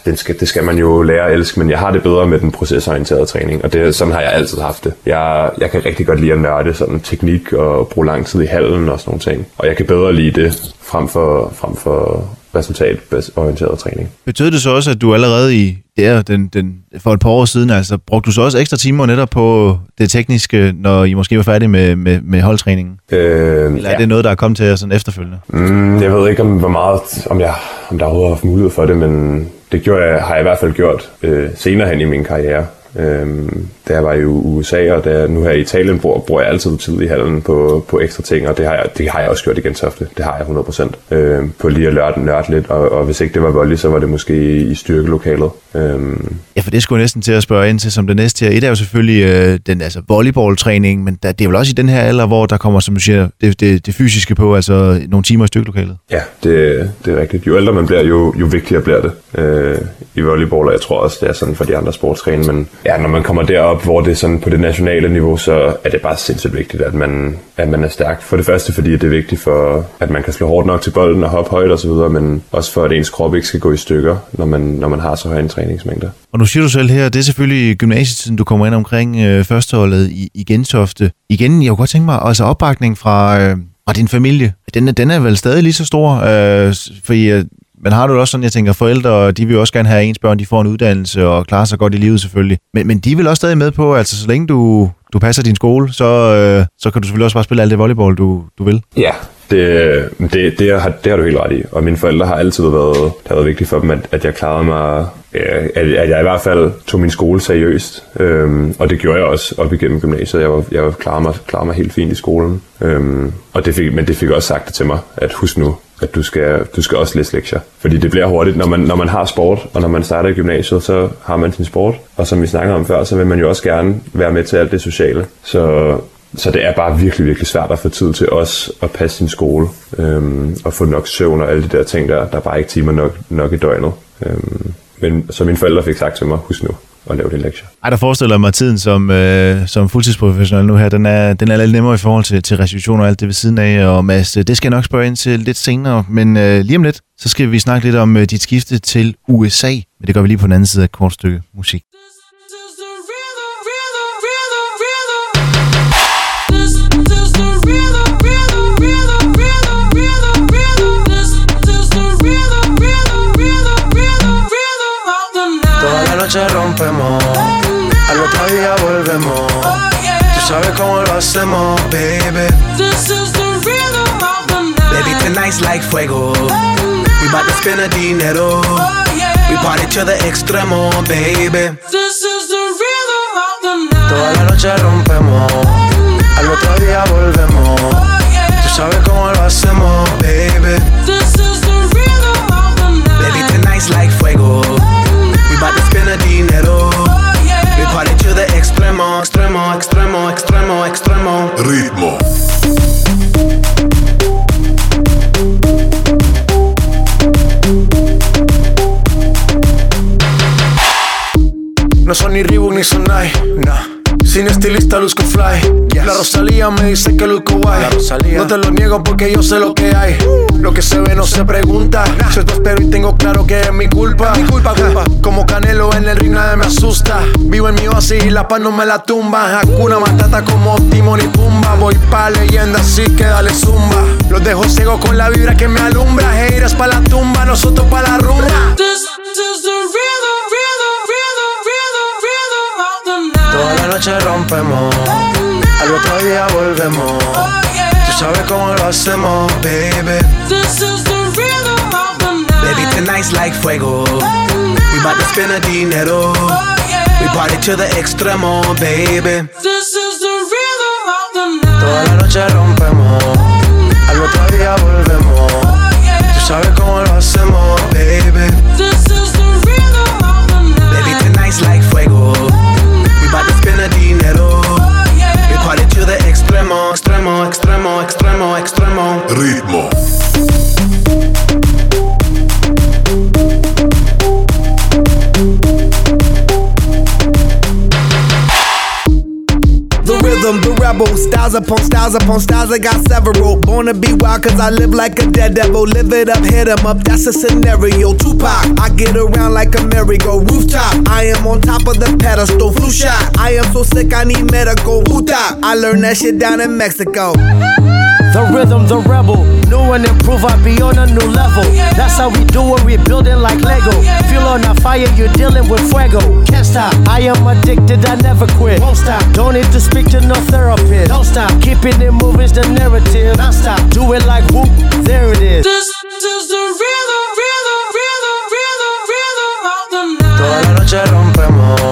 den skal, det skal man jo lære at elske, men jeg har det bedre med den procesorienterede træning, og det, sådan har jeg altid haft det. Jeg, jeg kan rigtig godt lide at nørde sådan teknik og bruge lang tid i hallen og sådan nogle ting, og jeg kan bedre lide det frem for, frem for resultatorienteret træning. Betød det så også, at du allerede i der, den, den, for et par år siden, altså brugte du så også ekstra timer netop på det tekniske, når I måske var færdige med, med, med holdtræningen? Øh, Eller er det noget, der er kommet til jer sådan efterfølgende? Mm, jeg ved ikke, om, hvor meget, om, jeg, om der overhovedet har haft mulighed for det, men det gjorde jeg, har jeg i hvert fald gjort øh, senere hen i min karriere. Øhm, da jeg var i USA, og da jeg nu her i Italien bor, bruger jeg altid tid i hallen på, på ekstra ting, og det har, jeg, det har jeg også gjort i Gentofte. Det har jeg 100%. Øhm, på lige at nørde, nørde lidt, og, og hvis ikke det var volley, så var det måske i styrkelokalet. Øhm, Ja, for det skulle jeg næsten til at spørge ind til som det næste her. Et er jo selvfølgelig øh, den altså volleyballtræning, men der, det er vel også i den her alder, hvor der kommer, som du siger, det, det, det fysiske på, altså nogle timer i stykkelokalet. ja, det, det er rigtigt. Jo ældre man bliver, jo, jo vigtigere bliver det øh, i volleyball, og jeg tror også, det er sådan for de andre sportsgrene, men ja, når man kommer derop, hvor det er sådan på det nationale niveau, så er det bare sindssygt vigtigt, at man, at man er stærk. For det første, fordi det er vigtigt for, at man kan slå hårdt nok til bolden og hoppe højt og så men også for, at ens krop ikke skal gå i stykker, når man, når man har så høje en træningsmængde. Og nu siger du selv her, det er selvfølgelig gymnasietiden, du kommer ind omkring øh, førsteholdet i, i Gentofte. Igen, jeg kunne godt tænke mig, altså opbakning fra, øh, fra din familie, den er, den er vel stadig lige så stor, øh, fordi øh, men har du også sådan, jeg tænker, forældre, de vil også gerne have, ens børn de får en uddannelse og klarer sig godt i livet selvfølgelig. Men, men de vil også stadig med på, altså så længe du, du passer din skole, så, øh, så kan du selvfølgelig også bare spille alt det volleyball, du, du vil. Ja, det, det, det, har, det har du helt ret i. Og mine forældre har altid været, det har været vigtigt for dem, at, at jeg klarede mig, øh, at, at jeg i hvert fald tog min skole seriøst. Øhm, og det gjorde jeg også op igennem gymnasiet. Jeg, var, jeg klarede, mig, klarede mig helt fint i skolen. Øhm, og det fik, men det fik også sagt det til mig, at husk nu, at du skal, du skal også læse lektier. Fordi det bliver hurtigt, når man, når man har sport, og når man starter i gymnasiet, så har man sin sport. Og som vi snakkede om før, så vil man jo også gerne være med til alt det sociale. Så, så det er bare virkelig, virkelig svært at få tid til os at passe sin skole. Øhm, og få nok søvn og alle de der ting der. Der er bare ikke timer nok, nok i døgnet. Øhm, men så mine forældre fik sagt til mig, husk nu at lave de lektier. Ej, der forestiller mig tiden som, øh, som fuldtidsprofessionel nu her, den er, den er lidt nemmere i forhold til, til restitution og alt det ved siden af, og Mads, øh, det skal jeg nok spørge ind til lidt senere, men øh, lige om lidt, så skal vi snakke lidt om øh, dit skifte til USA, men det gør vi lige på den anden side af et kort stykke musik. Noche rompemos, al otro día volvemos. Tú sabes cómo lo hacemos, baby. Baby, tonight's like fuego. We bout to spend a dinero. We party to the extremo, baby. Toda la noche rompemos, al otro día volvemos. Tú sabes cómo lo hacemos. Baby, Ritmo. No son ni Reebok ni Sonai, nah. Sin estilista luzco fly. La Rosalía me dice que luzco guay. No te lo niego porque yo sé lo que hay. Lo que se ve no se pregunta. Yo esto espero y tengo claro que es mi culpa. Mi culpa, culpa. Como Canelo en el ring nadie me asusta. Vivo en mi oasis y la paz no me la tumba. Hakuna Matata como Timon y Pumba. Voy pa' leyenda así que dale zumba. Los dejo ciego con la vibra que me alumbra. Heiras pa' la tumba, nosotros pa' la rumba. Toda la noche rompemos, al otro día volvemos. Tú sabes cómo lo hacemos, baby. Baby, tonight's like fuego. We bout to spend a dinero. We party to the extremo, baby. Toda la noche rompemos, al otro día volvemos. Tú sabes cómo lo hacemos, extremo, extremo. Ritmo. The rhythm, the rebel, styles upon styles upon styles. I got several. Born to be wild, cause I live like a dead devil. Live it up, hit em up, that's a scenario. Tupac, I get around like a merry-go rooftop. I am on top of the pedestal, flu shot. I am so sick, I need medical. Who I learned that shit down in Mexico. The rhythm, the rebel. New and improve, I be on a new level. That's how we do it, we building like Lego. Feel on a fire, you're dealing with fuego. Can't stop, I am addicted, I never quit. Won't stop, don't need to speak to no therapist. Don't stop, keeping it moving's the narrative. Non stop, do it like whoop, there it is. This is the rhythm, rhythm, rhythm, rhythm, rhythm of the night. Toda la noche rompemos,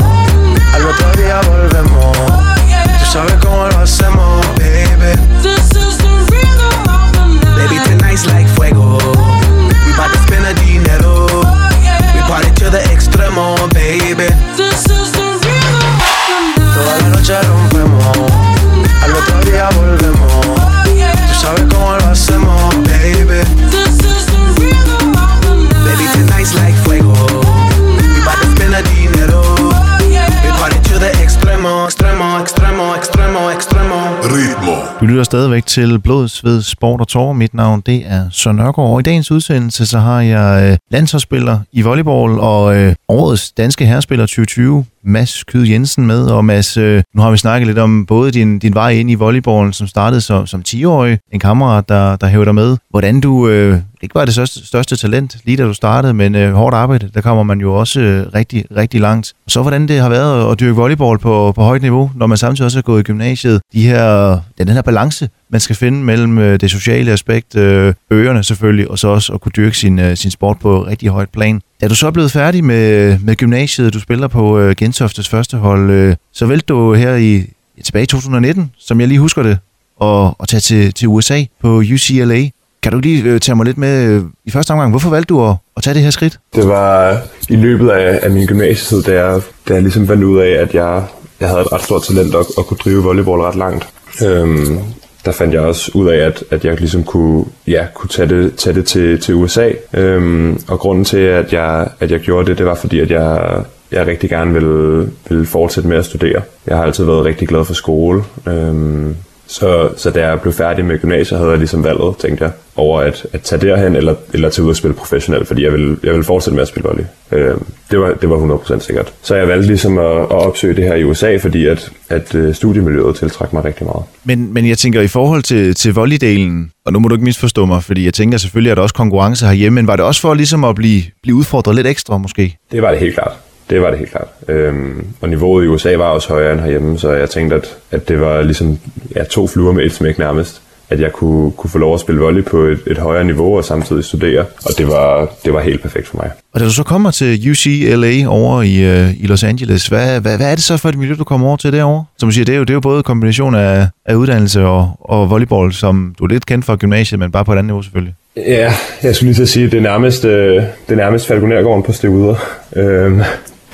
lytter stadigvæk til Blod, Sved, Sport og Tår. Mit navn det er Søren Nørgaard, og i dagens udsendelse så har jeg øh, landsholdsspiller i volleyball og øh, årets danske herrespiller 2020, Mads Kyd Jensen med. Og Mads, øh, nu har vi snakket lidt om både din, din vej ind i volleyballen, som startede som, som 10-årig, en kammerat, der, der hævder med. Hvordan du øh, ikke var det største, største talent lige da du startede, men øh, hårdt arbejde, der kommer man jo også øh, rigtig, rigtig langt. Så hvordan det har været at dyrke volleyball på, på højt niveau, når man samtidig også er gået i gymnasiet. De her, den her balance, man skal finde mellem øh, det sociale aspekt, øh, øerne selvfølgelig, og så også at kunne dyrke sin, øh, sin sport på rigtig højt plan. Da du så er blevet færdig med, med gymnasiet, du spiller på øh, Gentoftes første hold, øh, så vælte du her i tilbage i 2019, som jeg lige husker det, og, og tage til, til USA på UCLA. Kan du lige øh, tage mig lidt med øh, i første omgang? Hvorfor valgte du at, at tage det her skridt? Det var i løbet af, af min gymnasietid, da jeg, da jeg ligesom fandt ud af, at jeg, jeg havde et ret stort talent og, og kunne drive volleyball ret langt. Øhm, der fandt jeg også ud af, at, at jeg ligesom kunne, ja, kunne tage det, tage det til, til USA. Øhm, og grunden til, at jeg, at jeg gjorde det, det var fordi, at jeg, jeg rigtig gerne ville, ville fortsætte med at studere. Jeg har altid været rigtig glad for skole. Øhm, så, så da jeg blev færdig med gymnasiet, havde jeg ligesom valget, tænkte jeg, over at, at tage derhen eller, eller tage ud og spille professionelt, fordi jeg ville, jeg ville fortsætte med at spille volley. Øh, det, var, det var 100% sikkert. Så jeg valgte ligesom at, at opsøge det her i USA, fordi at, at øh, studiemiljøet tiltrak mig rigtig meget. Men, men jeg tænker i forhold til, til volleydelen, og nu må du ikke misforstå mig, fordi jeg tænker selvfølgelig, at der også konkurrence herhjemme, men var det også for ligesom at blive, blive udfordret lidt ekstra måske? Det var det helt klart. Det var det helt klart. Øhm, og niveauet i USA var også højere end herhjemme, så jeg tænkte, at, at det var ligesom ja, to fluer med et smæk nærmest. At jeg kunne, kunne få lov at spille volley på et, et højere niveau og samtidig studere. Og det var, det var helt perfekt for mig. Og da du så kommer til UCLA over i, øh, i Los Angeles, hvad, hvad, hvad er det så for et miljø, du kommer over til derovre? Som du siger, det er jo, det er jo både en kombination af, af uddannelse og, og volleyball, som du er lidt kendt fra gymnasiet, men bare på et andet niveau selvfølgelig. Ja, jeg skulle lige til at sige, at det er nærmest, øh, det er nærmest Falconergården på Stevuder. Øhm,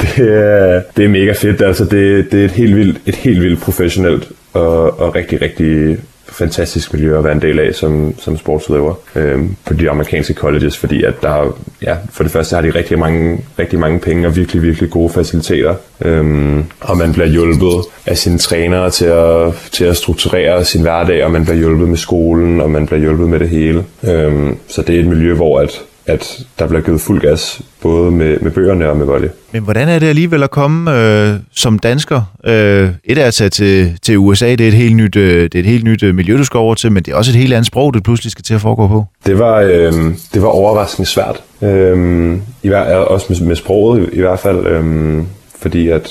det, er, det er mega fedt. Altså, det, det er et helt vildt, et helt vildt professionelt og, og rigtig, rigtig fantastisk miljø at være en del af som, som sportsudøver øhm, på de amerikanske colleges, fordi at der, ja, for det første har de rigtig mange, rigtig mange penge og virkelig, virkelig gode faciliteter, øhm, og man bliver hjulpet af sine trænere til at, til at strukturere sin hverdag, og man bliver hjulpet med skolen, og man bliver hjulpet med det hele. Øhm, så det er et miljø, hvor at, at der bliver givet fuld gas, både med, med bøgerne og med volley. Men hvordan er det alligevel at komme øh, som dansker? Øh, et er at tage til, til USA, det er et helt nyt, øh, det er et helt nyt øh, miljø, du skal over til, men det er også et helt andet sprog, du pludselig skal til at foregå på. Det var, øh, det var overraskende svært. Øh, i hver, også med, med sproget i, i hvert fald. Øh, fordi at,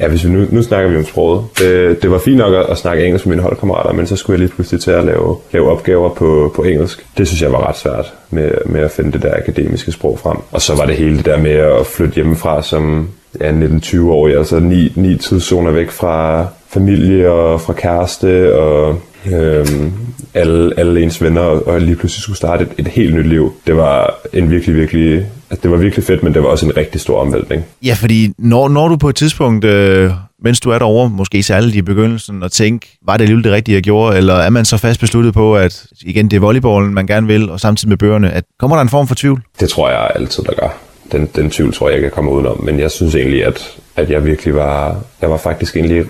ja, hvis vi nu, nu snakker vi om sproget. Det, øh, det var fint nok at, at snakke engelsk med mine holdkammerater, men så skulle jeg lige pludselig til at lave, lave opgaver på, på engelsk. Det synes jeg var ret svært med, med at finde det der akademiske sprog frem. Og så var det hele det der med at flytte hjemmefra som ja, 19-20-årig, altså ni, ni tidszoner væk fra familie og fra kæreste og øhm, alle, alle ens venner, og, og lige pludselig skulle starte et, et helt nyt liv. Det var en virkelig, virkelig, altså det var virkelig fedt, men det var også en rigtig stor omvæltning. Ja, fordi når, når du på et tidspunkt, øh, mens du er derovre, måske særligt i begyndelsen, og tænke, var det alligevel det rigtige, jeg gjorde, eller er man så fast besluttet på, at igen, det er volleyballen, man gerne vil, og samtidig med bøgerne, at kommer der en form for tvivl? Det tror jeg altid, der gør. Den, den tvivl tror jeg ikke, jeg kommer udenom, men jeg synes egentlig, at, at jeg virkelig var, jeg var faktisk egentlig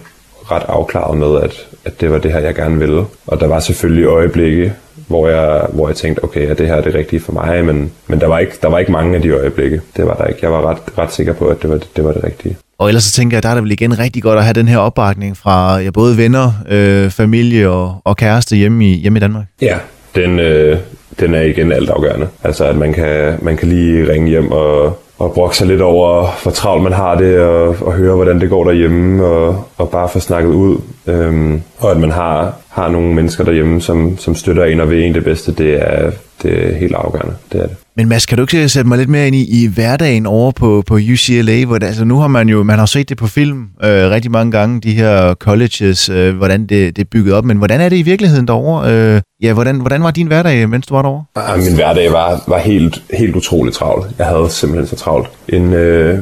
ret afklaret med, at, at det var det her, jeg gerne ville. Og der var selvfølgelig øjeblikke, hvor jeg, hvor jeg tænkte, okay, er det her er det rigtige for mig? Men, men der, var ikke, der var ikke mange af de øjeblikke. Det var der ikke. Jeg var ret, ret sikker på, at det var, det var det rigtige. Og ellers så tænker jeg, der er det vel igen rigtig godt at have den her opbakning fra ja, både venner, øh, familie og, og kæreste hjemme i, hjemme i Danmark. Ja, den, øh, den er igen altafgørende. Altså, at man kan, man kan lige ringe hjem og, og brokke sig lidt over, hvor travlt man har det, og, og høre, hvordan det går derhjemme, og, og bare få snakket ud. Øhm, og at man har, har nogle mennesker derhjemme, som, som støtter en og vil en det bedste, det er, det er helt afgørende. Det er det. Men Mads, kan du ikke sætte mig lidt mere ind i, i hverdagen over på, på UCLA? Hvor det, altså, nu har man jo man har set det på film øh, rigtig mange gange, de her colleges, øh, hvordan det, det er bygget op. Men hvordan er det i virkeligheden derovre? Øh, ja, hvordan, hvordan var din hverdag, mens du var derovre? Ah, Min hverdag var, var helt, helt utroligt travlt. Jeg havde simpelthen så travlt. En, øh,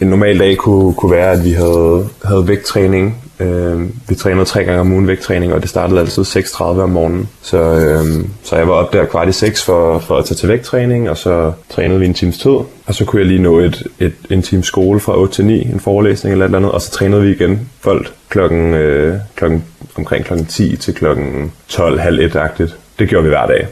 en normal dag kunne, kunne være, at vi havde, havde vægttræning. Øh, vi trænede tre gange om ugen vægttræning, og det startede altid 6.30 om morgenen. Så, øh, så jeg var op der kvart i 6 for, for at tage til vægttræning, og så trænede vi en times tid. Og så kunne jeg lige nå et, et, en times skole fra 8 til 9, en forelæsning eller et eller andet, og så trænede vi igen foldt klokken, øh, klokken, omkring klokken 10 til klokken 12, halv 1-agtigt. Det gjorde vi hver dag.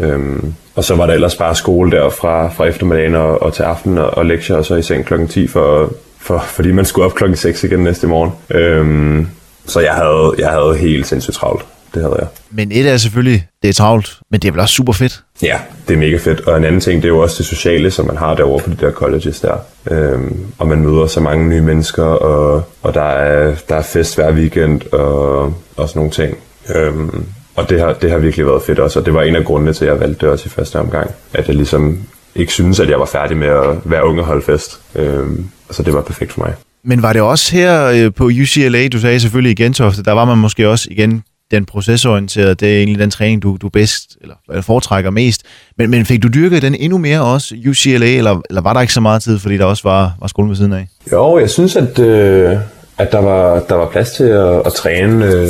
Øhm, og så var der ellers bare skole der fra, fra eftermiddagen og, og til aften og, og lektier, og så i seng klokken 10, for, for, fordi man skulle op klokken 6 igen næste morgen. Øhm, så jeg havde, jeg havde helt sindssygt travlt. Det havde jeg. Men et er selvfølgelig, det er travlt, men det er vel også super fedt. Ja, det er mega fedt. Og en anden ting, det er jo også det sociale, som man har derovre på de der colleges der. Øhm, og man møder så mange nye mennesker, og, og der, er, der er fest hver weekend, og, og sådan nogle ting. Øhm, og det har, det har virkelig været fedt også, og det var en af grundene til, at jeg valgte det også i første omgang. At jeg ligesom ikke synes, at jeg var færdig med at være ung og holde fest. Øhm, så det var perfekt for mig. Men var det også her øh, på UCLA, du sagde selvfølgelig i Gentofte, der var man måske også igen den procesorienterede, det er egentlig den træning, du, du bedst eller, eller foretrækker mest. Men, men fik du dyrket den endnu mere også, UCLA, eller, eller var der ikke så meget tid, fordi der også var, var skolen ved siden af? Jo, jeg synes, at, øh, at der, var, der var plads til at, at træne, øh,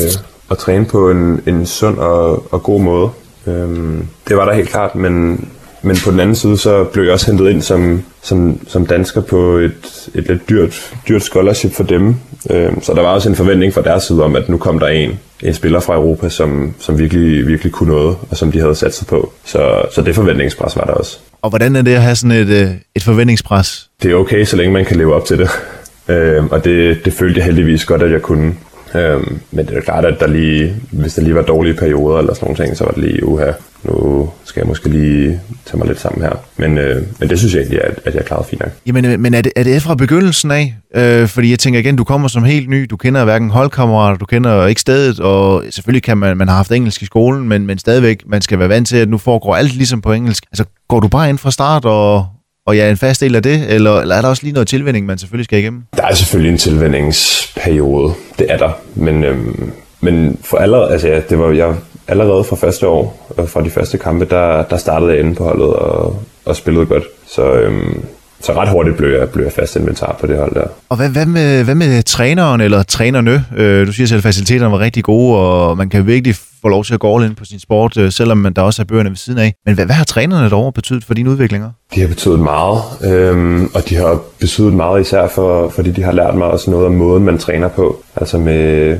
at træne på en, en sund og, og god måde. Øhm, det var der helt klart, men, men på den anden side, så blev jeg også hentet ind som, som, som dansker på et, et lidt dyrt, dyrt scholarship for dem. Øhm, så der var også en forventning fra deres side om, at nu kom der en, en spiller fra Europa, som, som virkelig, virkelig kunne noget, og som de havde sat sig på. Så, så det forventningspres var der også. Og hvordan er det at have sådan et, øh, et forventningspres? Det er okay, så længe man kan leve op til det. Øhm, og det, det følte jeg heldigvis godt, at jeg kunne. Øhm, men det er klart, at der lige, hvis der lige var dårlige perioder eller sådan nogle ting, så var det lige, uha, nu skal jeg måske lige tage mig lidt sammen her. Men, øh, men det synes jeg egentlig, at, at jeg klarede fint nok. Jamen, øh, men er det, er det fra begyndelsen af? Øh, fordi jeg tænker igen, du kommer som helt ny, du kender hverken holdkammerater, du kender ikke stedet, og selvfølgelig kan man, man har haft engelsk i skolen, men, men stadigvæk, man skal være vant til, at nu foregår alt ligesom på engelsk. Altså, går du bare ind fra start, og, og jeg er en fast del af det, eller, eller er der også lige noget tilvænding, man selvfølgelig skal igennem? Der er selvfølgelig en tilvændingsperiode, det er der, men, øhm, men for allerede, altså ja, det var jeg allerede fra første år, øh, fra de første kampe, der, der startede jeg inde på holdet og, og spillede godt. Så, øhm, så ret hurtigt blev jeg, blev jeg fast inventar på det hold der. Og hvad, hvad, med, hvad med træneren eller trænerne? Øh, du siger selv, at faciliteterne var rigtig gode, og man kan virkelig få lov til at gå all in på sin sport, øh, selvom man der også er bøgerne ved siden af. Men hvad, hvad har trænerne derovre betydet for dine udviklinger? De har betydet meget, øhm, og de har betydet meget især, for, fordi de har lært mig også noget om måden, man træner på. Altså med,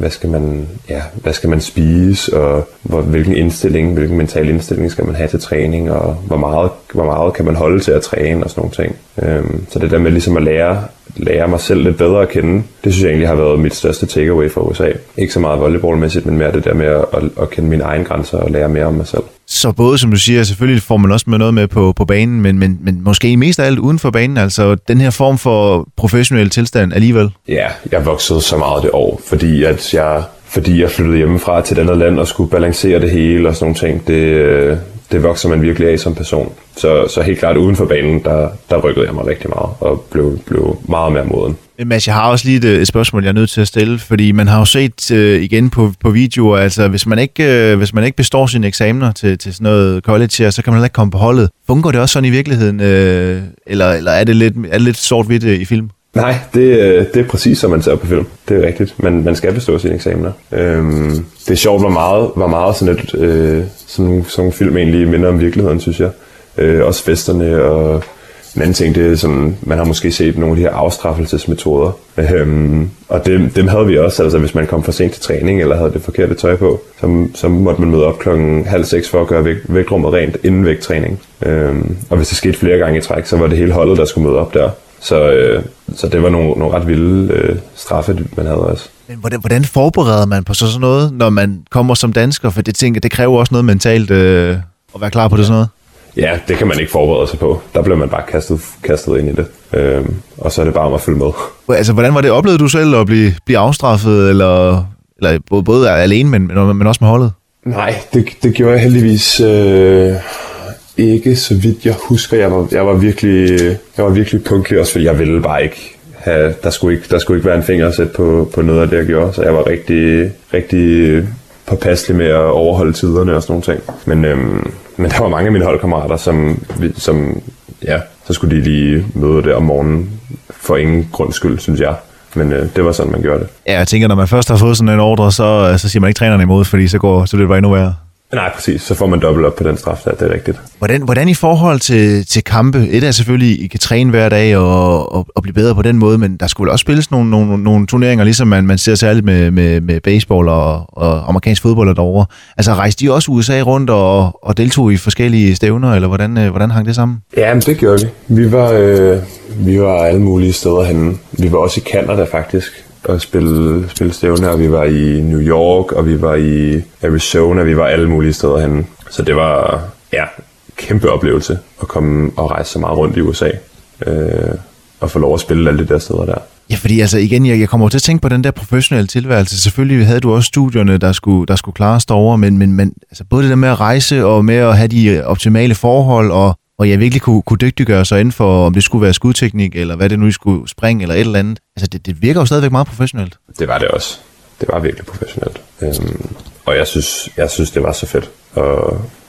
hvad skal man, ja, hvad skal man spise, og hvor, hvilken indstilling, hvilken mental indstilling skal man have til træning, og hvor meget, hvor meget kan man holde til at træne og sådan nogle ting. Øhm, så det der med ligesom at lære, lære mig selv lidt bedre at kende, det synes jeg egentlig har været mit største takeaway fra USA. Ikke så meget volleyballmæssigt, men mere det der med at, at, at kende mine egne grænser og lære mere om mig selv. Så både, som du siger, selvfølgelig får man også med noget med på, på banen, men, men, men måske mest af alt uden for banen, altså den her form for professionel tilstand alligevel. Ja, jeg voksede så meget det år, fordi at jeg, fordi jeg flyttede hjemmefra til et andet land og skulle balancere det hele og sådan nogle ting. Det, det vokser man virkelig af som person. Så, så helt klart uden for banen, der, der rykkede jeg mig rigtig meget og blev, blev meget mere moden. Øh, Mads, jeg har også lige et, øh, et spørgsmål, jeg er nødt til at stille, fordi man har jo set øh, igen på, på videoer, altså hvis man, ikke, øh, hvis man ikke består sine eksamener til, til sådan noget college her, så kan man heller ikke komme på holdet. Fungerer det også sådan i virkeligheden, øh, eller, eller er det lidt, er det lidt sort-hvidt øh, i film? Nej, det, øh, det er præcis som man ser på film. Det er rigtigt. Man, man skal bestå sine eksamener. Øhm, det er sjovt, hvor meget, hvor meget sådan, et, øh, sådan, sådan film egentlig minder om virkeligheden, synes jeg. Øh, også festerne og en anden ting, det er sådan, man har måske set nogle af de her afstraffelsesmetoder. Øhm, og dem, dem havde vi også, altså hvis man kom for sent til træning, eller havde det forkerte tøj på, så, så måtte man møde op klokken halv seks for at gøre vægt, vægtrummet rent inden vægttræning. Øhm, og hvis det skete flere gange i træk, så var det hele holdet, der skulle møde op der. Så, øh, så det var nogle, nogle ret vilde øh, straffe, man havde også. Men hvordan, hvordan forbereder man på så sådan noget, når man kommer som dansker? For det tænker, det kræver også noget mentalt øh, at være klar på det sådan noget. Ja, det kan man ikke forberede sig på. Der bliver man bare kastet, kastet ind i det. Øhm, og så er det bare om at følge med. Altså, hvordan var det? Oplevede du selv at blive, blive afstraffet, eller, eller både, både alene, men, men men også med holdet? Nej, det, det gjorde jeg heldigvis øh, ikke, så vidt jeg husker. Jeg var, jeg var virkelig, jeg var virkelig punktlig, også fordi jeg ville bare ikke have, der skulle ikke, der skulle ikke være en finger at sætte på, på noget af det, jeg gjorde. Så jeg var rigtig, rigtig påpasselig med at overholde tiderne og sådan nogle ting. Men, øhm, men der var mange af mine holdkammerater, som, som ja, så skulle de lige møde der om morgenen for ingen grund skyld, synes jeg. Men øh, det var sådan, man gjorde det. Ja, jeg tænker, når man først har fået sådan en ordre, så, øh, så siger man ikke trænerne imod, fordi så, går, så bliver det bare endnu værre. Nej, præcis. Så får man dobbelt op på den straf der, det er rigtigt. Hvordan, hvordan i forhold til, til kampe? Et er selvfølgelig, I kan træne hver dag og, og, og blive bedre på den måde, men der skulle også spilles nogle, nogle, nogle turneringer, ligesom man, man ser særligt med, med, med baseball og, og amerikansk fodbold derovre. Altså rejste de også USA rundt og, og deltog i forskellige stævner, eller hvordan, øh, hvordan hang det sammen? Ja, men det gjorde vi. Vi var, øh, vi var alle mulige steder henne. Vi var også i Canada faktisk og spille, spille stævne, og vi var i New York, og vi var i Arizona, vi var alle mulige steder henne. Så det var, ja, kæmpe oplevelse at komme og rejse så meget rundt i USA. Øh, og få lov at spille alle de der steder der. Ja, fordi altså igen, jeg, jeg kommer over til at tænke på den der professionelle tilværelse. Selvfølgelig havde du også studierne, der skulle, der skulle klares derovre, men, men, men altså både det der med at rejse og med at have de optimale forhold, og, og jeg virkelig kunne, kunne dygtiggøre sig inden for, om det skulle være skudteknik, eller hvad det nu I skulle springe, eller et eller andet. Altså det, det virker jo stadigvæk meget professionelt. Det var det også. Det var virkelig professionelt. Øhm, og jeg synes, jeg synes, det var så fedt at,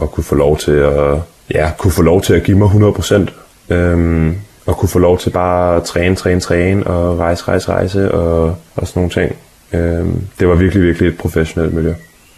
at kunne få lov til at, ja, kunne få lov til at give mig 100%. Øhm, og kunne få lov til bare at træne, træne, træne og rejse, rejse, rejse og, og sådan nogle ting. Øhm, det var virkelig, virkelig et professionelt miljø.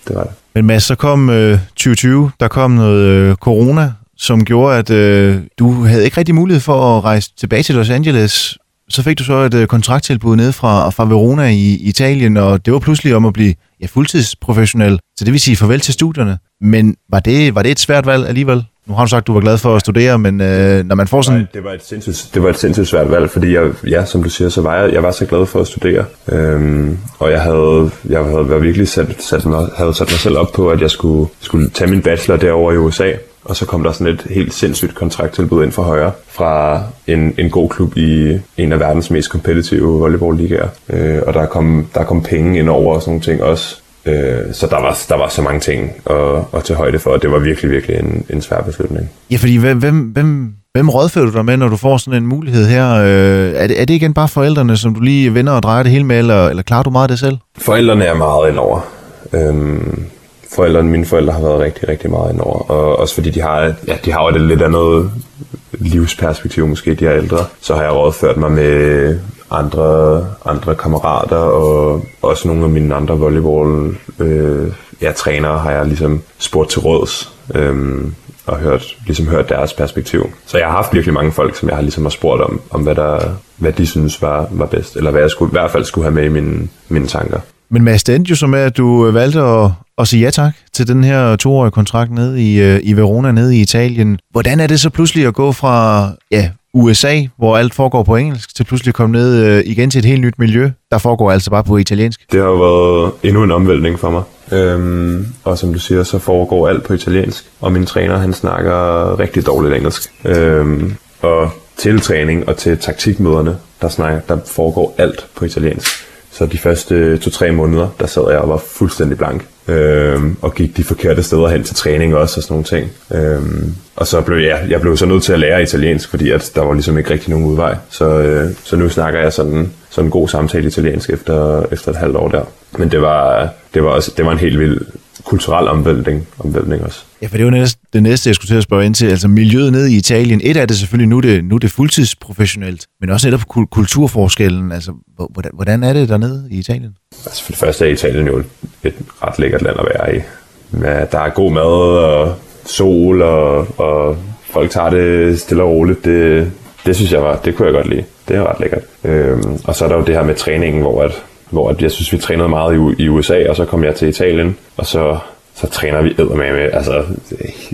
Det var det. Men Mads, så kom øh, 2020, der kom noget øh, corona, som gjorde, at øh, du havde ikke rigtig mulighed for at rejse tilbage til Los Angeles. Så fik du så et øh, kontrakttilbud ned fra, fra Verona i Italien, og det var pludselig om at blive ja, fuldtidsprofessionel. Så det vil sige farvel til studierne. Men var det, var det et svært valg alligevel? Nu har du sagt, at du var glad for at studere, men øh, når man får sådan... Det var et sindssygt, det var et sindssygt svært valg, fordi jeg, ja, som du siger, så var jeg, jeg var så glad for at studere. Øhm, og jeg havde, jeg havde været virkelig sat, sat mig, havde sat mig selv op på, at jeg skulle, skulle tage min bachelor derover i USA. Og så kom der sådan et helt sindssygt kontrakttilbud ind for højre fra en, en god klub i en af verdens mest kompetitive volleyball-ligaer. Øh, og der kom, der kom penge ind over og sådan nogle ting også. Øh, så der var, der var så mange ting at, at tage højde for, og det var virkelig, virkelig en, en svær beslutning. Ja, fordi hvem, hvem, hvem, hvem rådfører du dig med, når du får sådan en mulighed her? Øh, er, det, er det igen bare forældrene, som du lige vender og drejer det hele med, eller, eller klarer du meget af det selv? Forældrene er meget indover. Øhm, forældrene, mine forældre har været rigtig, rigtig meget indover. Og også fordi de har, ja, de har jo et lidt andet livsperspektiv, måske de er ældre. Så har jeg rådført mig med andre, andre kammerater, og også nogle af mine andre volleyball øh, ja, trænere har jeg ligesom spurgt til råds. Øh, og hørt, ligesom hørt deres perspektiv. Så jeg har haft virkelig mange folk, som jeg har ligesom har spurgt om, om hvad, der, hvad de synes var, var bedst, eller hvad jeg skulle, i hvert fald skulle have med i mine, mine tanker. Men Mads, det endte jo så med, at du øh, valgte at, at sige ja tak til den her øh, toårige kontrakt nede i, øh, i Verona, nede i Italien. Hvordan er det så pludselig at gå fra ja, USA, hvor alt foregår på engelsk, til pludselig at komme ned igen til et helt nyt miljø, der foregår altså bare på italiensk? Det har jo været endnu en omvæltning for mig. Øhm, og som du siger, så foregår alt på italiensk. Og min træner, han snakker rigtig dårligt engelsk. Øhm, og til træning og til taktikmøderne, der, snakker, der foregår alt på italiensk. Så de første øh, to-tre måneder, der sad jeg og var fuldstændig blank. Øhm, og gik de forkerte steder hen til træning også og sådan nogle ting. Øhm, og så blev jeg, jeg blev så nødt til at lære italiensk, fordi at der var ligesom ikke rigtig nogen udvej. Så, øh, så nu snakker jeg sådan, sådan en god samtale italiensk efter, efter et halvt år der. Men det var, det var, også, det var en helt vild kulturel omvæltning, omvæltning også. Ja, for det var næste, det næste, jeg skulle til at spørge ind til. Altså miljøet nede i Italien. Et af det selvfølgelig, nu er det, nu er det fuldtidsprofessionelt, men også netop kul- kulturforskellen. Altså, hvor- hvordan, hvordan er det dernede i Italien? Altså for det første er Italien jo et ret lækkert land at være i. Med, der er god mad og sol, og, og folk tager det stille og roligt. Det, det synes jeg var, det kunne jeg godt lide. Det er ret lækkert. Øhm, og så er der jo det her med træningen, hvor, at, hvor at jeg synes, vi trænede meget i, i USA, og så kom jeg til Italien, og så, så træner vi med altså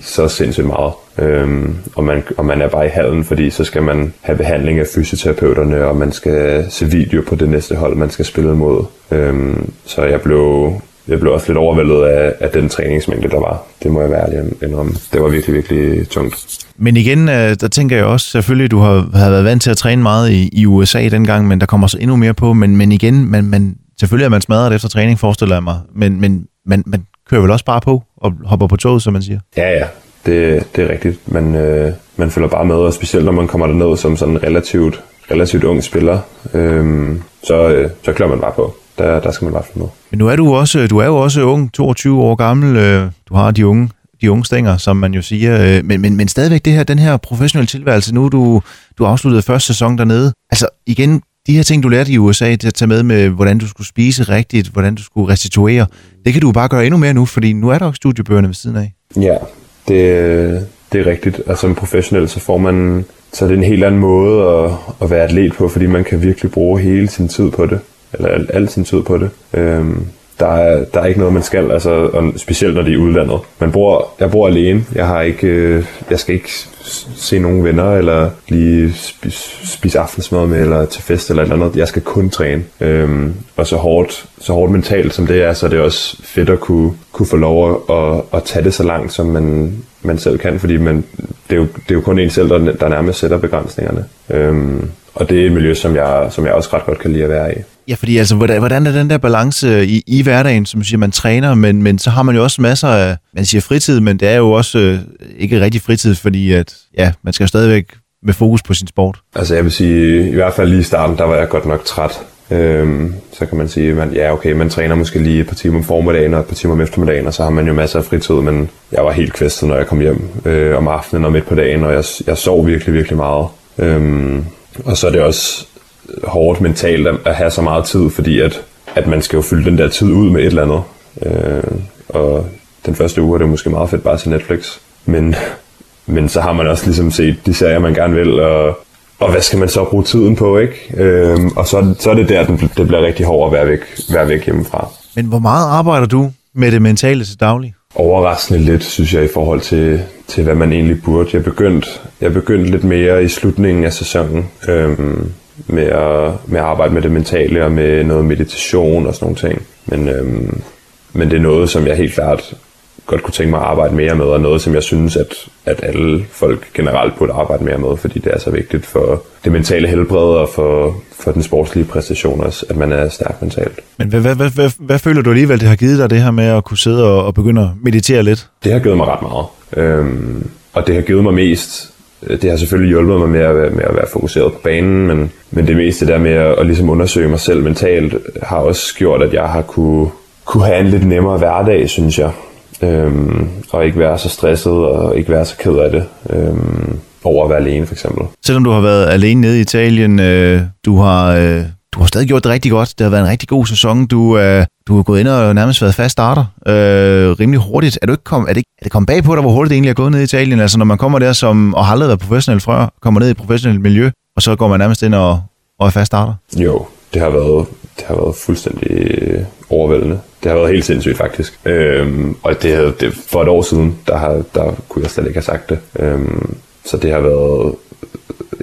så sindssygt meget. Øhm, og, man, og man er bare i hallen, fordi så skal man have behandling af fysioterapeuterne, og man skal se video på det næste hold, man skal spille mod. Øhm, så jeg blev, jeg blev også lidt overvældet af, af den træningsmængde, der var. Det må jeg være ærlig indrømme. Det var virkelig, virkelig tungt. Men igen, øh, der tænker jeg også, selvfølgelig, du har, har været vant til at træne meget i, i USA dengang, men der kommer så endnu mere på. Men, men igen, man, man, selvfølgelig er man smadret efter træning, forestiller jeg mig. Men, men man, man kører vel også bare på og hopper på toget, som man siger. Ja, ja, det, det er rigtigt. Man, øh, man følger bare med, og specielt når man kommer derned som sådan relativt, relativt ung spiller, øh, så, øh, så klør man bare på. Der, der skal man bare følge med. Men nu er du også, du er jo også ung, 22 år gammel. øh, Du har de unge, de unge stænger, som man jo siger. øh, Men, men, men stadigvæk det her, den her professionelle tilværelse, nu er du, du afsluttede første sæson dernede. Altså igen, de her ting, du lærte i USA, til at tage med med, hvordan du skulle spise rigtigt, hvordan du skulle restituere, det kan du bare gøre endnu mere nu, fordi nu er der også studiebøgerne ved siden af. Ja, det, det er rigtigt. Altså som professionel, så får man så er det en helt anden måde at, at være atlet på, fordi man kan virkelig bruge hele sin tid på det. Eller al, al sin tid på det. Øhm, der, er, der er ikke noget, man skal, altså, og specielt når det er udlandet. Man bor, jeg bor alene. Jeg har ikke, øh, jeg skal ikke se nogen venner, eller lige spise, spise aftensmad med, eller til fest eller et eller andet. Jeg skal kun træne. Øhm, og så hårdt, så hårdt mentalt som det er, så er det også fedt at kunne, kunne få lov at, at, at tage det så langt, som man, man selv kan, fordi man, det, er jo, det er jo kun en selv, der, der nærmest sætter begrænsningerne. Øhm, og det er et miljø, som jeg, som jeg også ret godt kan lide at være i. Ja, fordi altså, hvordan, hvordan er den der balance i, i hverdagen, som siger, man træner, men, men så har man jo også masser af, man siger fritid, men det er jo også øh, ikke rigtig fritid, fordi at, ja, man skal jo stadigvæk med fokus på sin sport. Altså jeg vil sige, i hvert fald lige i starten, der var jeg godt nok træt. Øhm, så kan man sige, at ja okay, man træner måske lige et par timer om formiddagen og et par timer om eftermiddagen, og så har man jo masser af fritid, men jeg var helt kvæstet, når jeg kom hjem øh, om aftenen og midt på dagen, og jeg, jeg sov virkelig, virkelig meget. Øhm, og så er det også hårdt mentalt at, at have så meget tid, fordi at, at man skal jo fylde den der tid ud med et eller andet. Øh, og den første uge er det måske meget fedt bare til Netflix, men, men så har man også ligesom set de serier, man gerne vil, og, og hvad skal man så bruge tiden på, ikke? Øhm, og så, så er det der, den, det bliver rigtig hårdt at være væk, være væk hjemmefra. Men hvor meget arbejder du med det mentale til daglig? Overraskende lidt, synes jeg, i forhold til, til hvad man egentlig burde. Jeg begyndte, jeg begyndte lidt mere i slutningen af sæsonen øhm, med, at, med at arbejde med det mentale og med noget meditation og sådan nogle ting. Men, øhm, men det er noget, som jeg helt klart godt kunne tænke mig at arbejde mere med, og noget, som jeg synes, at, at alle folk generelt burde arbejde mere med, fordi det er så vigtigt for det mentale helbred og for, for den sportslige præstation også, at man er stærk mentalt. Men hvad, hvad, hvad, hvad, hvad føler du alligevel, det har givet dig, det her med at kunne sidde og, og begynde at meditere lidt? Det har givet mig ret meget. Øhm, og det har givet mig mest, Øh, det har selvfølgelig hjulpet mig med at, være- med at være fokuseret på banen, men, men det meste der med at, at ligesom undersøge mig selv mentalt, har også gjort, at jeg har kunne, kunne have en lidt nemmere hverdag, synes jeg. Øhm, og ikke være så stresset og ikke være så ked af det. Øhm, over at være alene for eksempel. Selvom du har været alene nede i Italien, øh, du har... Øh, du har stadig gjort det rigtig godt. Det har været en rigtig god sæson. Du, øh, du har gået ind og nærmest været fast starter øh, rimelig hurtigt. Er, du ikke kom, er, det, er det kommet bag på dig, hvor hurtigt det egentlig er gået ned i Italien? Altså når man kommer der som, og har aldrig været professionel før, kommer ned i et professionelt miljø, og så går man nærmest ind og, og er fast starter. Jo, det har været, det har været fuldstændig øh, overvældende. Det har været helt sindssygt faktisk. Øhm, og det, havde- det, for et år siden, der, har, der kunne jeg slet ikke have sagt det. Øhm, så det har været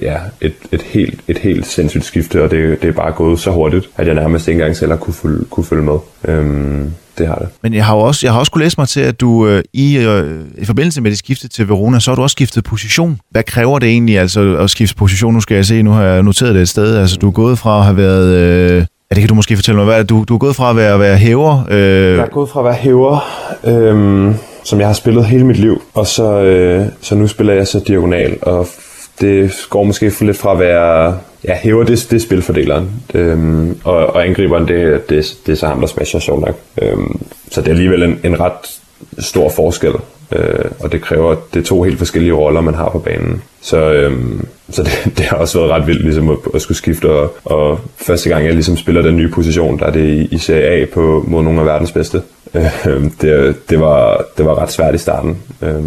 ja, et, et, helt, et helt sindssygt skifte, og det, det er bare gået så hurtigt, at jeg nærmest ikke engang selv har kunne følge, kunne følge med. Øhm, det har det. Men jeg har også, jeg har også kunne læse mig til, at du øh, i, øh, i forbindelse med det skifte til Verona, så har du også skiftet position. Hvad kræver det egentlig altså at skifte position? Nu skal jeg se, nu har jeg noteret det et sted. Altså du er gået fra at have været... Øh, ja, det kan du måske fortælle mig. Hvad er det? Du, du er gået fra at være, være hæver. Øh, Jeg er gået fra at være hæver, øhm, som jeg har spillet hele mit liv, og så, øh, så nu spiller jeg så diagonal, og det går måske for lidt fra at være... Ja, hæver, det, det spilfordeleren, øhm, og, og angriberen, det, det, det er så ham, der smasher sjovt nok. Øhm, så det er alligevel en, en ret stor forskel, øh, og det kræver, det er to helt forskellige roller, man har på banen. Så, øhm, så det, det har også været ret vildt ligesom at, at skulle skifte, og, og første gang jeg ligesom spiller den nye position, der er det i, i Serie A på, mod nogle af verdens bedste. Øh, det, det, var, det var ret svært i starten. Øh,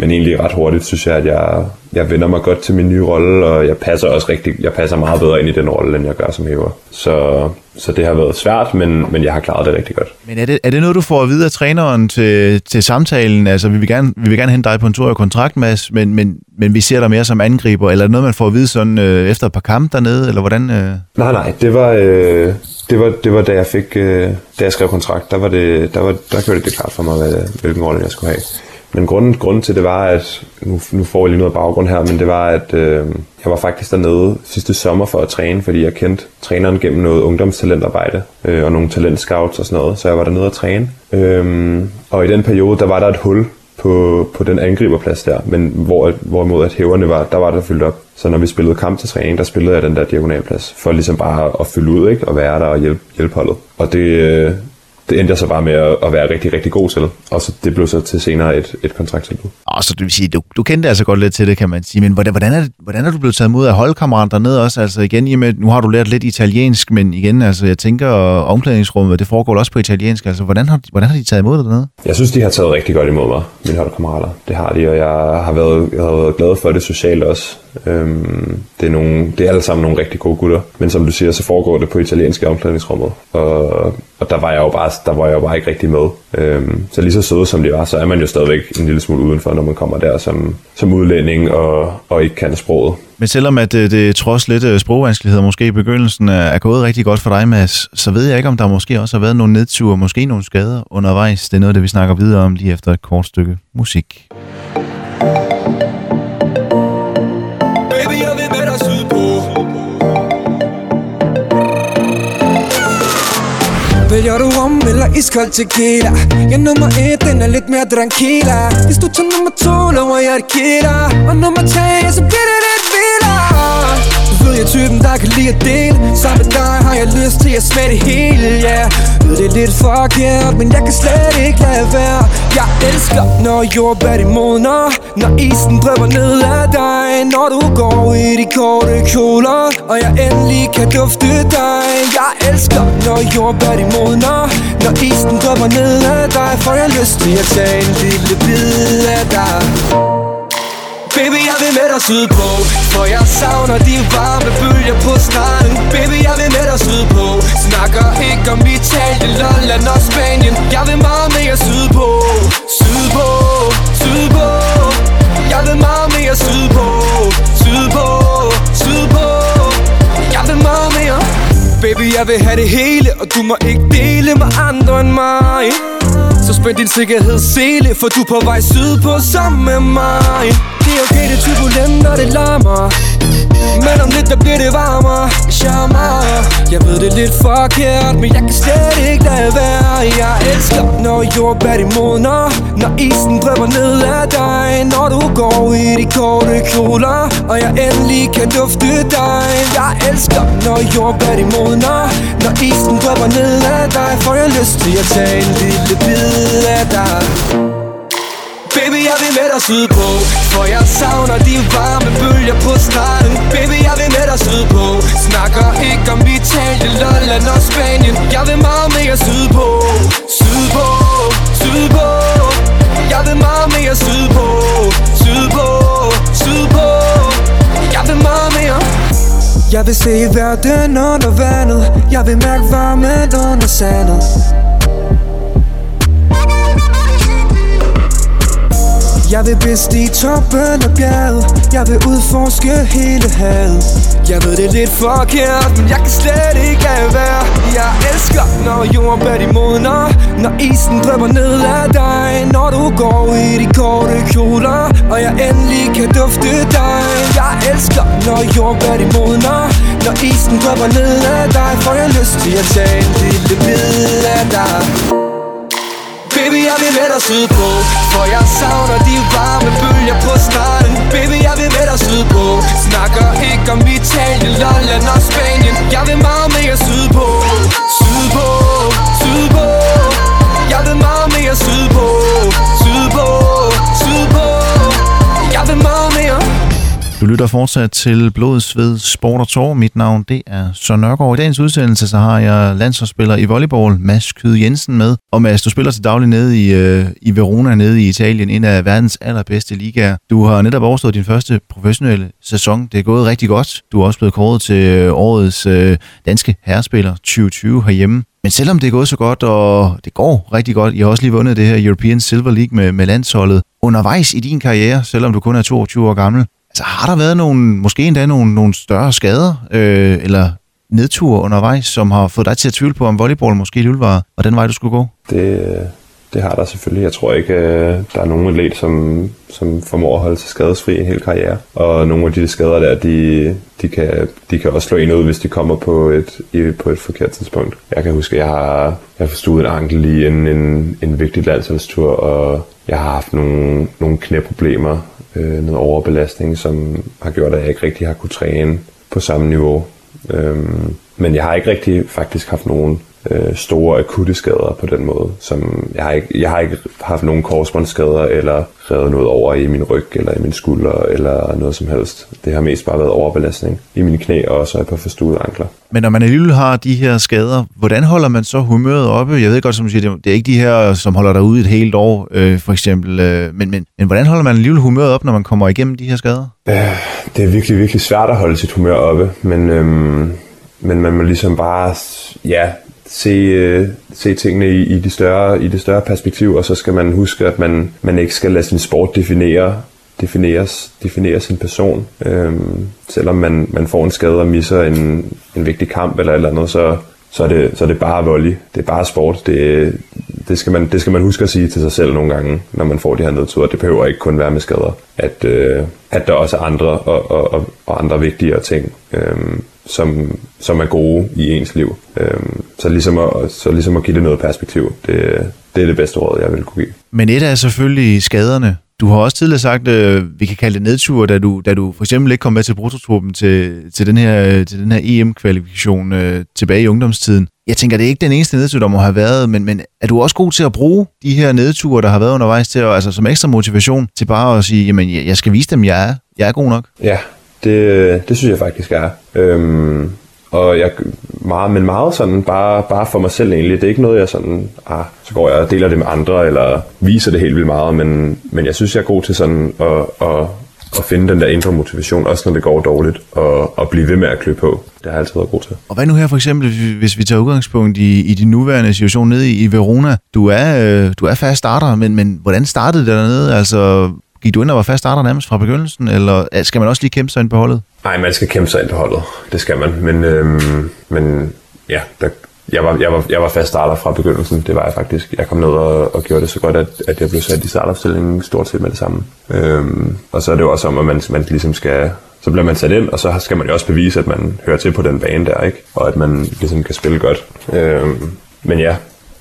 men egentlig ret hurtigt synes jeg, at jeg, jeg vender mig godt til min nye rolle, og jeg passer også rigtig, jeg passer meget bedre ind i den rolle, end jeg gør som hæver. Så, så det har været svært, men, men jeg har klaret det rigtig godt. Men er det, er det noget, du får at vide af træneren til, til samtalen? Altså, vi vil, gerne, vi vil gerne hente dig på en tur i kontrakt, Mads, men, men, men vi ser dig mere som angriber, eller er det noget, man får at vide sådan, øh, efter et par kampe dernede, eller hvordan? Øh? Nej, nej, det var, øh, det var, det var da jeg fik, øh, da jeg skrev kontrakt, der var det, der var, der gjorde det, det klart for mig, hvad, hvilken rolle jeg skulle have. Men grunden, grunden til det var, at nu, nu får jeg lige noget baggrund her, men det var, at øh, jeg var faktisk dernede sidste sommer for at træne, fordi jeg kendte træneren gennem noget ungdomstalentarbejde øh, og nogle talentscouts og sådan noget, så jeg var dernede at træne. Øh, og i den periode, der var der et hul på, på den angriberplads der, men hvor, hvorimod at hæverne var, der var der fyldt op. Så når vi spillede kamp til træning, der spillede jeg den der diagonalplads, for ligesom bare at fylde ud, ikke? og være der og hjælpe, hjælpe holdet. Og det, øh, det endte jeg så bare med at, at være rigtig, rigtig god til. Og så det blev så til senere et, et kontrakttilbud. Og så det vil sige, du, du kendte altså godt lidt til det, kan man sige. Men hvordan, hvordan, er, det, hvordan er du blevet taget imod af holdkammerater dernede også? Altså igen, i med, nu har du lært lidt italiensk, men igen, altså jeg tænker, omklædningsrummet, det foregår også på italiensk. Altså hvordan har, hvordan har de taget imod dig dernede? Jeg synes, de har taget rigtig godt imod mig, mine holdkammerater. Det har de, og jeg har været, jeg har været glad for det socialt også. Øhm, det, er nogle, det er alle sammen nogle rigtig gode gutter. Men som du siger, så foregår det på italiensk i omklædningsrummet. Og, og der var jeg jo bare, der var jeg jo bare ikke rigtig med. Øhm, så lige så søde som det var, så er man jo stadigvæk en lille smule udenfor, når man kommer der som, som udlænding og, og ikke kan sproget. Men selvom at det, det trods lidt øh, sprogvanskeligheder måske i begyndelsen er, gået rigtig godt for dig, Mads, så ved jeg ikke, om der måske også har været nogle nedture, måske nogle skader undervejs. Det er noget, det vi snakker videre om lige efter et kort stykke musik. Baby, rum eller iskold tequila. Ja, nummer et, den er lidt mere tranquila. Hvis du tager nummer to, lover jeg et killer. Og nummer tre, så bliver det lidt jeg er typen, der kan lide at dele. Sammen med dig har jeg lyst til at smage det hele, ja yeah. Ved det er lidt forkert, men jeg kan slet ikke lade være. Jeg elsker, når jordbær de modner Når isen drøber ned af dig. Når du går i de korte kjoler Og jeg endelig kan dufte dig. Jeg elsker, når jordbær de modner Når isen drøber ned af dig. Får jeg lyst til at tage en lille bid af dig. Baby, jeg vil med dig sydpå. For jeg savner de varme bølger på stranden. Baby, jeg vil med dig sydpå. Snakker ikke om Italien, Lolland og Spanien. Jeg vil meget mere sydpå. Sydpå, sydpå. Jeg vil meget mere sydpå. Sydpå, sydpå. Jeg vil meget mere. Baby, jeg vil have det hele Og du må ikke dele med andre end mig spænd din sikkerhed sele For du er på vej sydpå sammen med mig Det er okay, det er turbulent når det larmer. Men om lidt, der bliver det varmere? Charmer. Jeg ved det er lidt forkert Men jeg kan slet ikke lade være. Jeg elsker, når jordbær de modner. Når isen drøber ned af dig. Når du går i de korte kjoler Og jeg endelig kan dufte dig. Jeg elsker, når jordbær de modner. Når isen drøber ned af dig Får jeg lyst til at tage en lille bid af dig. Baby, jeg vil med dig sydpå For jeg savner de varme bølger på stranden. Baby, jeg vil med dig sydpå. Snakker ikke om Italien, Lolland og Spanien. Jeg vil meget mere sydpå. Sydpå, sydpå. Jeg vil meget mere sydpå. Sydpå, sydpå. Jeg vil meget mere. Jeg vil se verden under vandet. Jeg vil mærke varmen under sandet. Jeg vil bestige toppen af bjerget. Jeg vil udforske hele havet. Jeg ved det er lidt forkert Men jeg kan slet ikke lade være. Jeg elsker når jordbær de modner Når isen drøber ned af dig. Når du går i de korte kjoler Og jeg endelig kan dufte dig. Jeg elsker når jordbær de modner Når isen drøber ned af dig Får jeg lyst til at tage en lille bid af dig. Baby, jeg vil med dig sydpå For jeg savner de varme bølger fortsat til Blod, Sved, Sport og Tor. Mit navn det er Søren Nørgaard. I dagens udsendelse så har jeg landsholdsspiller i volleyball, Mads Kyde Jensen med. Og Mads, du spiller til daglig nede i, øh, i Verona, nede i Italien, en af verdens allerbedste ligaer. Du har netop overstået din første professionelle sæson. Det er gået rigtig godt. Du er også blevet kåret til øh, årets øh, danske herrespiller 2020 herhjemme. Men selvom det er gået så godt, og det går rigtig godt, I har også lige vundet det her European Silver League med, med landsholdet. Undervejs i din karriere, selvom du kun er 22 år gammel, har der været nogle, måske endda nogle, nogle større skader, øh, eller nedture undervejs, som har fået dig til at tvivle på, om volleyball måske i var, var den vej, du skulle gå? Det, øh, det har der selvfølgelig. Jeg tror ikke, øh, der er nogen atlet, som, som formår at holde sig skadesfri en hel karriere. Og nogle af de skader der, de, de, kan, de kan også slå en ud, hvis de kommer på et, på et forkert tidspunkt. Jeg kan huske, at jeg har, jeg har forstået en ankel lige inden en, en vigtig landsholdstur, og jeg har haft nogle, nogle knæproblemer, øh, noget overbelastning, som har gjort, at jeg ikke rigtig har kunne træne på samme niveau. Øhm, men jeg har ikke rigtig faktisk haft nogen øh, store akutte skader på den måde. Som jeg, har ikke, jeg har ikke haft nogen korsbåndsskader eller revet noget over i min ryg eller i min skulder eller noget som helst. Det har mest bare været overbelastning i mine knæ og så et par forstuede ankler. Men når man alligevel har de her skader, hvordan holder man så humøret oppe? Jeg ved godt, som du siger, det er ikke de her, som holder dig ude et helt år, øh, for eksempel. Øh, men, men, men hvordan holder man alligevel humøret op, når man kommer igennem de her skader? Øh, det er virkelig, virkelig svært at holde sit humør oppe, men, øhm, men man må ligesom bare ja, se, øh, se tingene i, i, de større, i det større perspektiv, og så skal man huske, at man, man ikke skal lade sin sport definere defineres, definere sin person. Øhm, selvom man, man får en skade og misser en, en vigtig kamp eller et eller andet, så, så, er det, så er det bare volley. Det er bare sport. Det, det, skal man, det skal man huske at sige til sig selv nogle gange, når man får de her nedture. Det behøver ikke kun være med skader. At, øh, at der også er andre og, og, og, og andre vigtigere ting, øhm, som, som er gode i ens liv. Øhm, så, ligesom at, så ligesom at give det noget perspektiv, det, det er det bedste råd, jeg vil kunne give. Men et er selvfølgelig skaderne. Du har også tidligere sagt, øh, vi kan kalde det nedtur, da du, da du for eksempel ikke kom med til prototruppen til, til den her, øh, til den her EM-kvalifikation øh, tilbage i ungdomstiden. Jeg tænker, det er ikke den eneste nedtur, der må have været, men, men er du også god til at bruge de her nedture, der har været undervejs til, altså som ekstra motivation til bare at sige, jamen jeg skal vise dem, jeg er, jeg er god nok? Ja, det, det synes jeg faktisk er. Øhm, og jeg meget, men meget sådan bare, bare for mig selv egentlig. Det er ikke noget, jeg sådan, ah, så går jeg og deler det med andre, eller viser det helt vildt meget, men, men jeg synes, jeg er god til sådan at, at, at finde den der indre motivation, også når det går dårligt, og, og blive ved med at klø på. Det har jeg altid været god til. Og hvad nu her for eksempel, hvis vi tager udgangspunkt i, i din nuværende situation nede i, i Verona? Du er, øh, du er fast starter, men, men hvordan startede det dernede? Altså, gik du ind og var fast starter nærmest fra begyndelsen, eller skal man også lige kæmpe sig ind på holdet? Nej, man skal kæmpe sig ind på holdet. Det skal man. Men, øhm, men ja, der, jeg, var, jeg, var, jeg var fast starter fra begyndelsen. Det var jeg faktisk. Jeg kom ned og, og gjorde det så godt, at, at jeg blev sat i startopstillingen stort set med det samme. Øhm, og så er det jo også om, at man, man ligesom skal... Så bliver man sat ind, og så skal man jo også bevise, at man hører til på den bane der, ikke? Og at man ligesom kan spille godt. Øhm, men ja,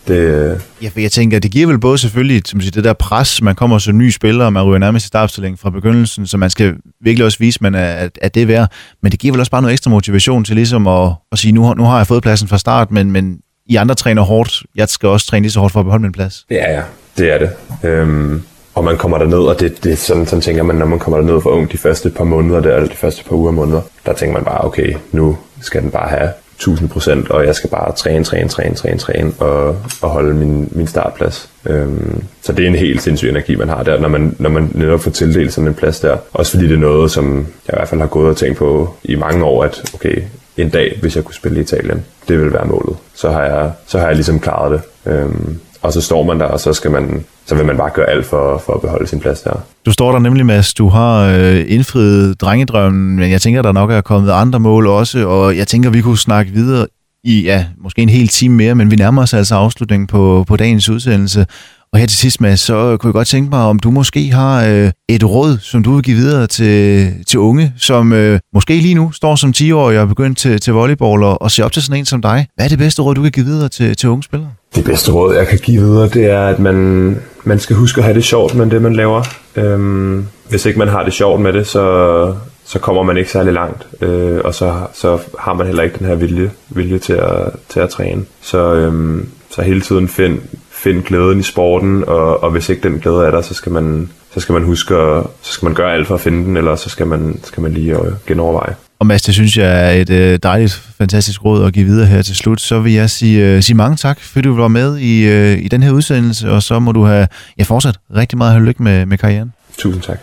det, Ja, for jeg tænker, det giver vel både selvfølgelig som siger, det der pres, man kommer som ny spiller, og man ryger nærmest i startopstillingen fra begyndelsen, så man skal virkelig også vise, man er, at, det er værd. Men det giver vel også bare noget ekstra motivation til ligesom at, at sige, nu, har- nu har jeg fået pladsen fra start, men, men I andre træner hårdt. Jeg skal også træne lige så hårdt for at beholde min plads. Ja, ja, det er det. Øhm, og man kommer derned, og det, det er sådan, sådan tænker man, når man kommer derned for ung de første par måneder, der, eller de første par uger måneder, der tænker man bare, okay, nu skal den bare have 1000 procent, og jeg skal bare træne, træne, træne, træne, træne, og, og holde min, min startplads. Øhm, så det er en helt sindssyg energi, man har der, når man, når man netop får tildelt sådan en plads der. Også fordi det er noget, som jeg i hvert fald har gået og tænkt på i mange år, at okay, en dag, hvis jeg kunne spille i Italien, det vil være målet. Så har jeg, så har jeg ligesom klaret det. Øhm, og så står man der, og så, skal man, så vil man bare gøre alt for, for at beholde sin plads der. Du står der nemlig, Mads. Du har øh, indfriet drengedrømmen, men jeg tænker, der nok er kommet andre mål også, og jeg tænker, vi kunne snakke videre i, ja, måske en hel time mere, men vi nærmer os altså afslutningen på, på dagens udsendelse. Og her til sidst, Mads, så kunne jeg godt tænke mig, om du måske har øh, et råd, som du vil give videre til, til unge, som øh, måske lige nu står som 10-årige og er begyndt til, til volleyball og, og ser op til sådan en som dig. Hvad er det bedste råd, du kan give videre til, til unge spillere? Det bedste råd, jeg kan give videre, det er, at man, man skal huske at have det sjovt med det, man laver. Øhm, hvis ikke man har det sjovt med det, så, så kommer man ikke særlig langt. Øh, og så, så har man heller ikke den her vilje, vilje til, at, til at træne. Så, øhm, så hele tiden find, find glæden i sporten, og, og hvis ikke den glæde er der, så skal man, så skal man huske, at, så skal man gøre alt for at finde den, eller så skal man, skal man lige øh, genoverveje. Og Mads, det synes jeg er et øh, dejligt, fantastisk råd at give videre her til slut. Så vil jeg sige, øh, sige mange tak, fordi du var med i, øh, i den her udsendelse, og så må du have ja, fortsat rigtig meget held og lykke med, med karrieren. Tusind tak.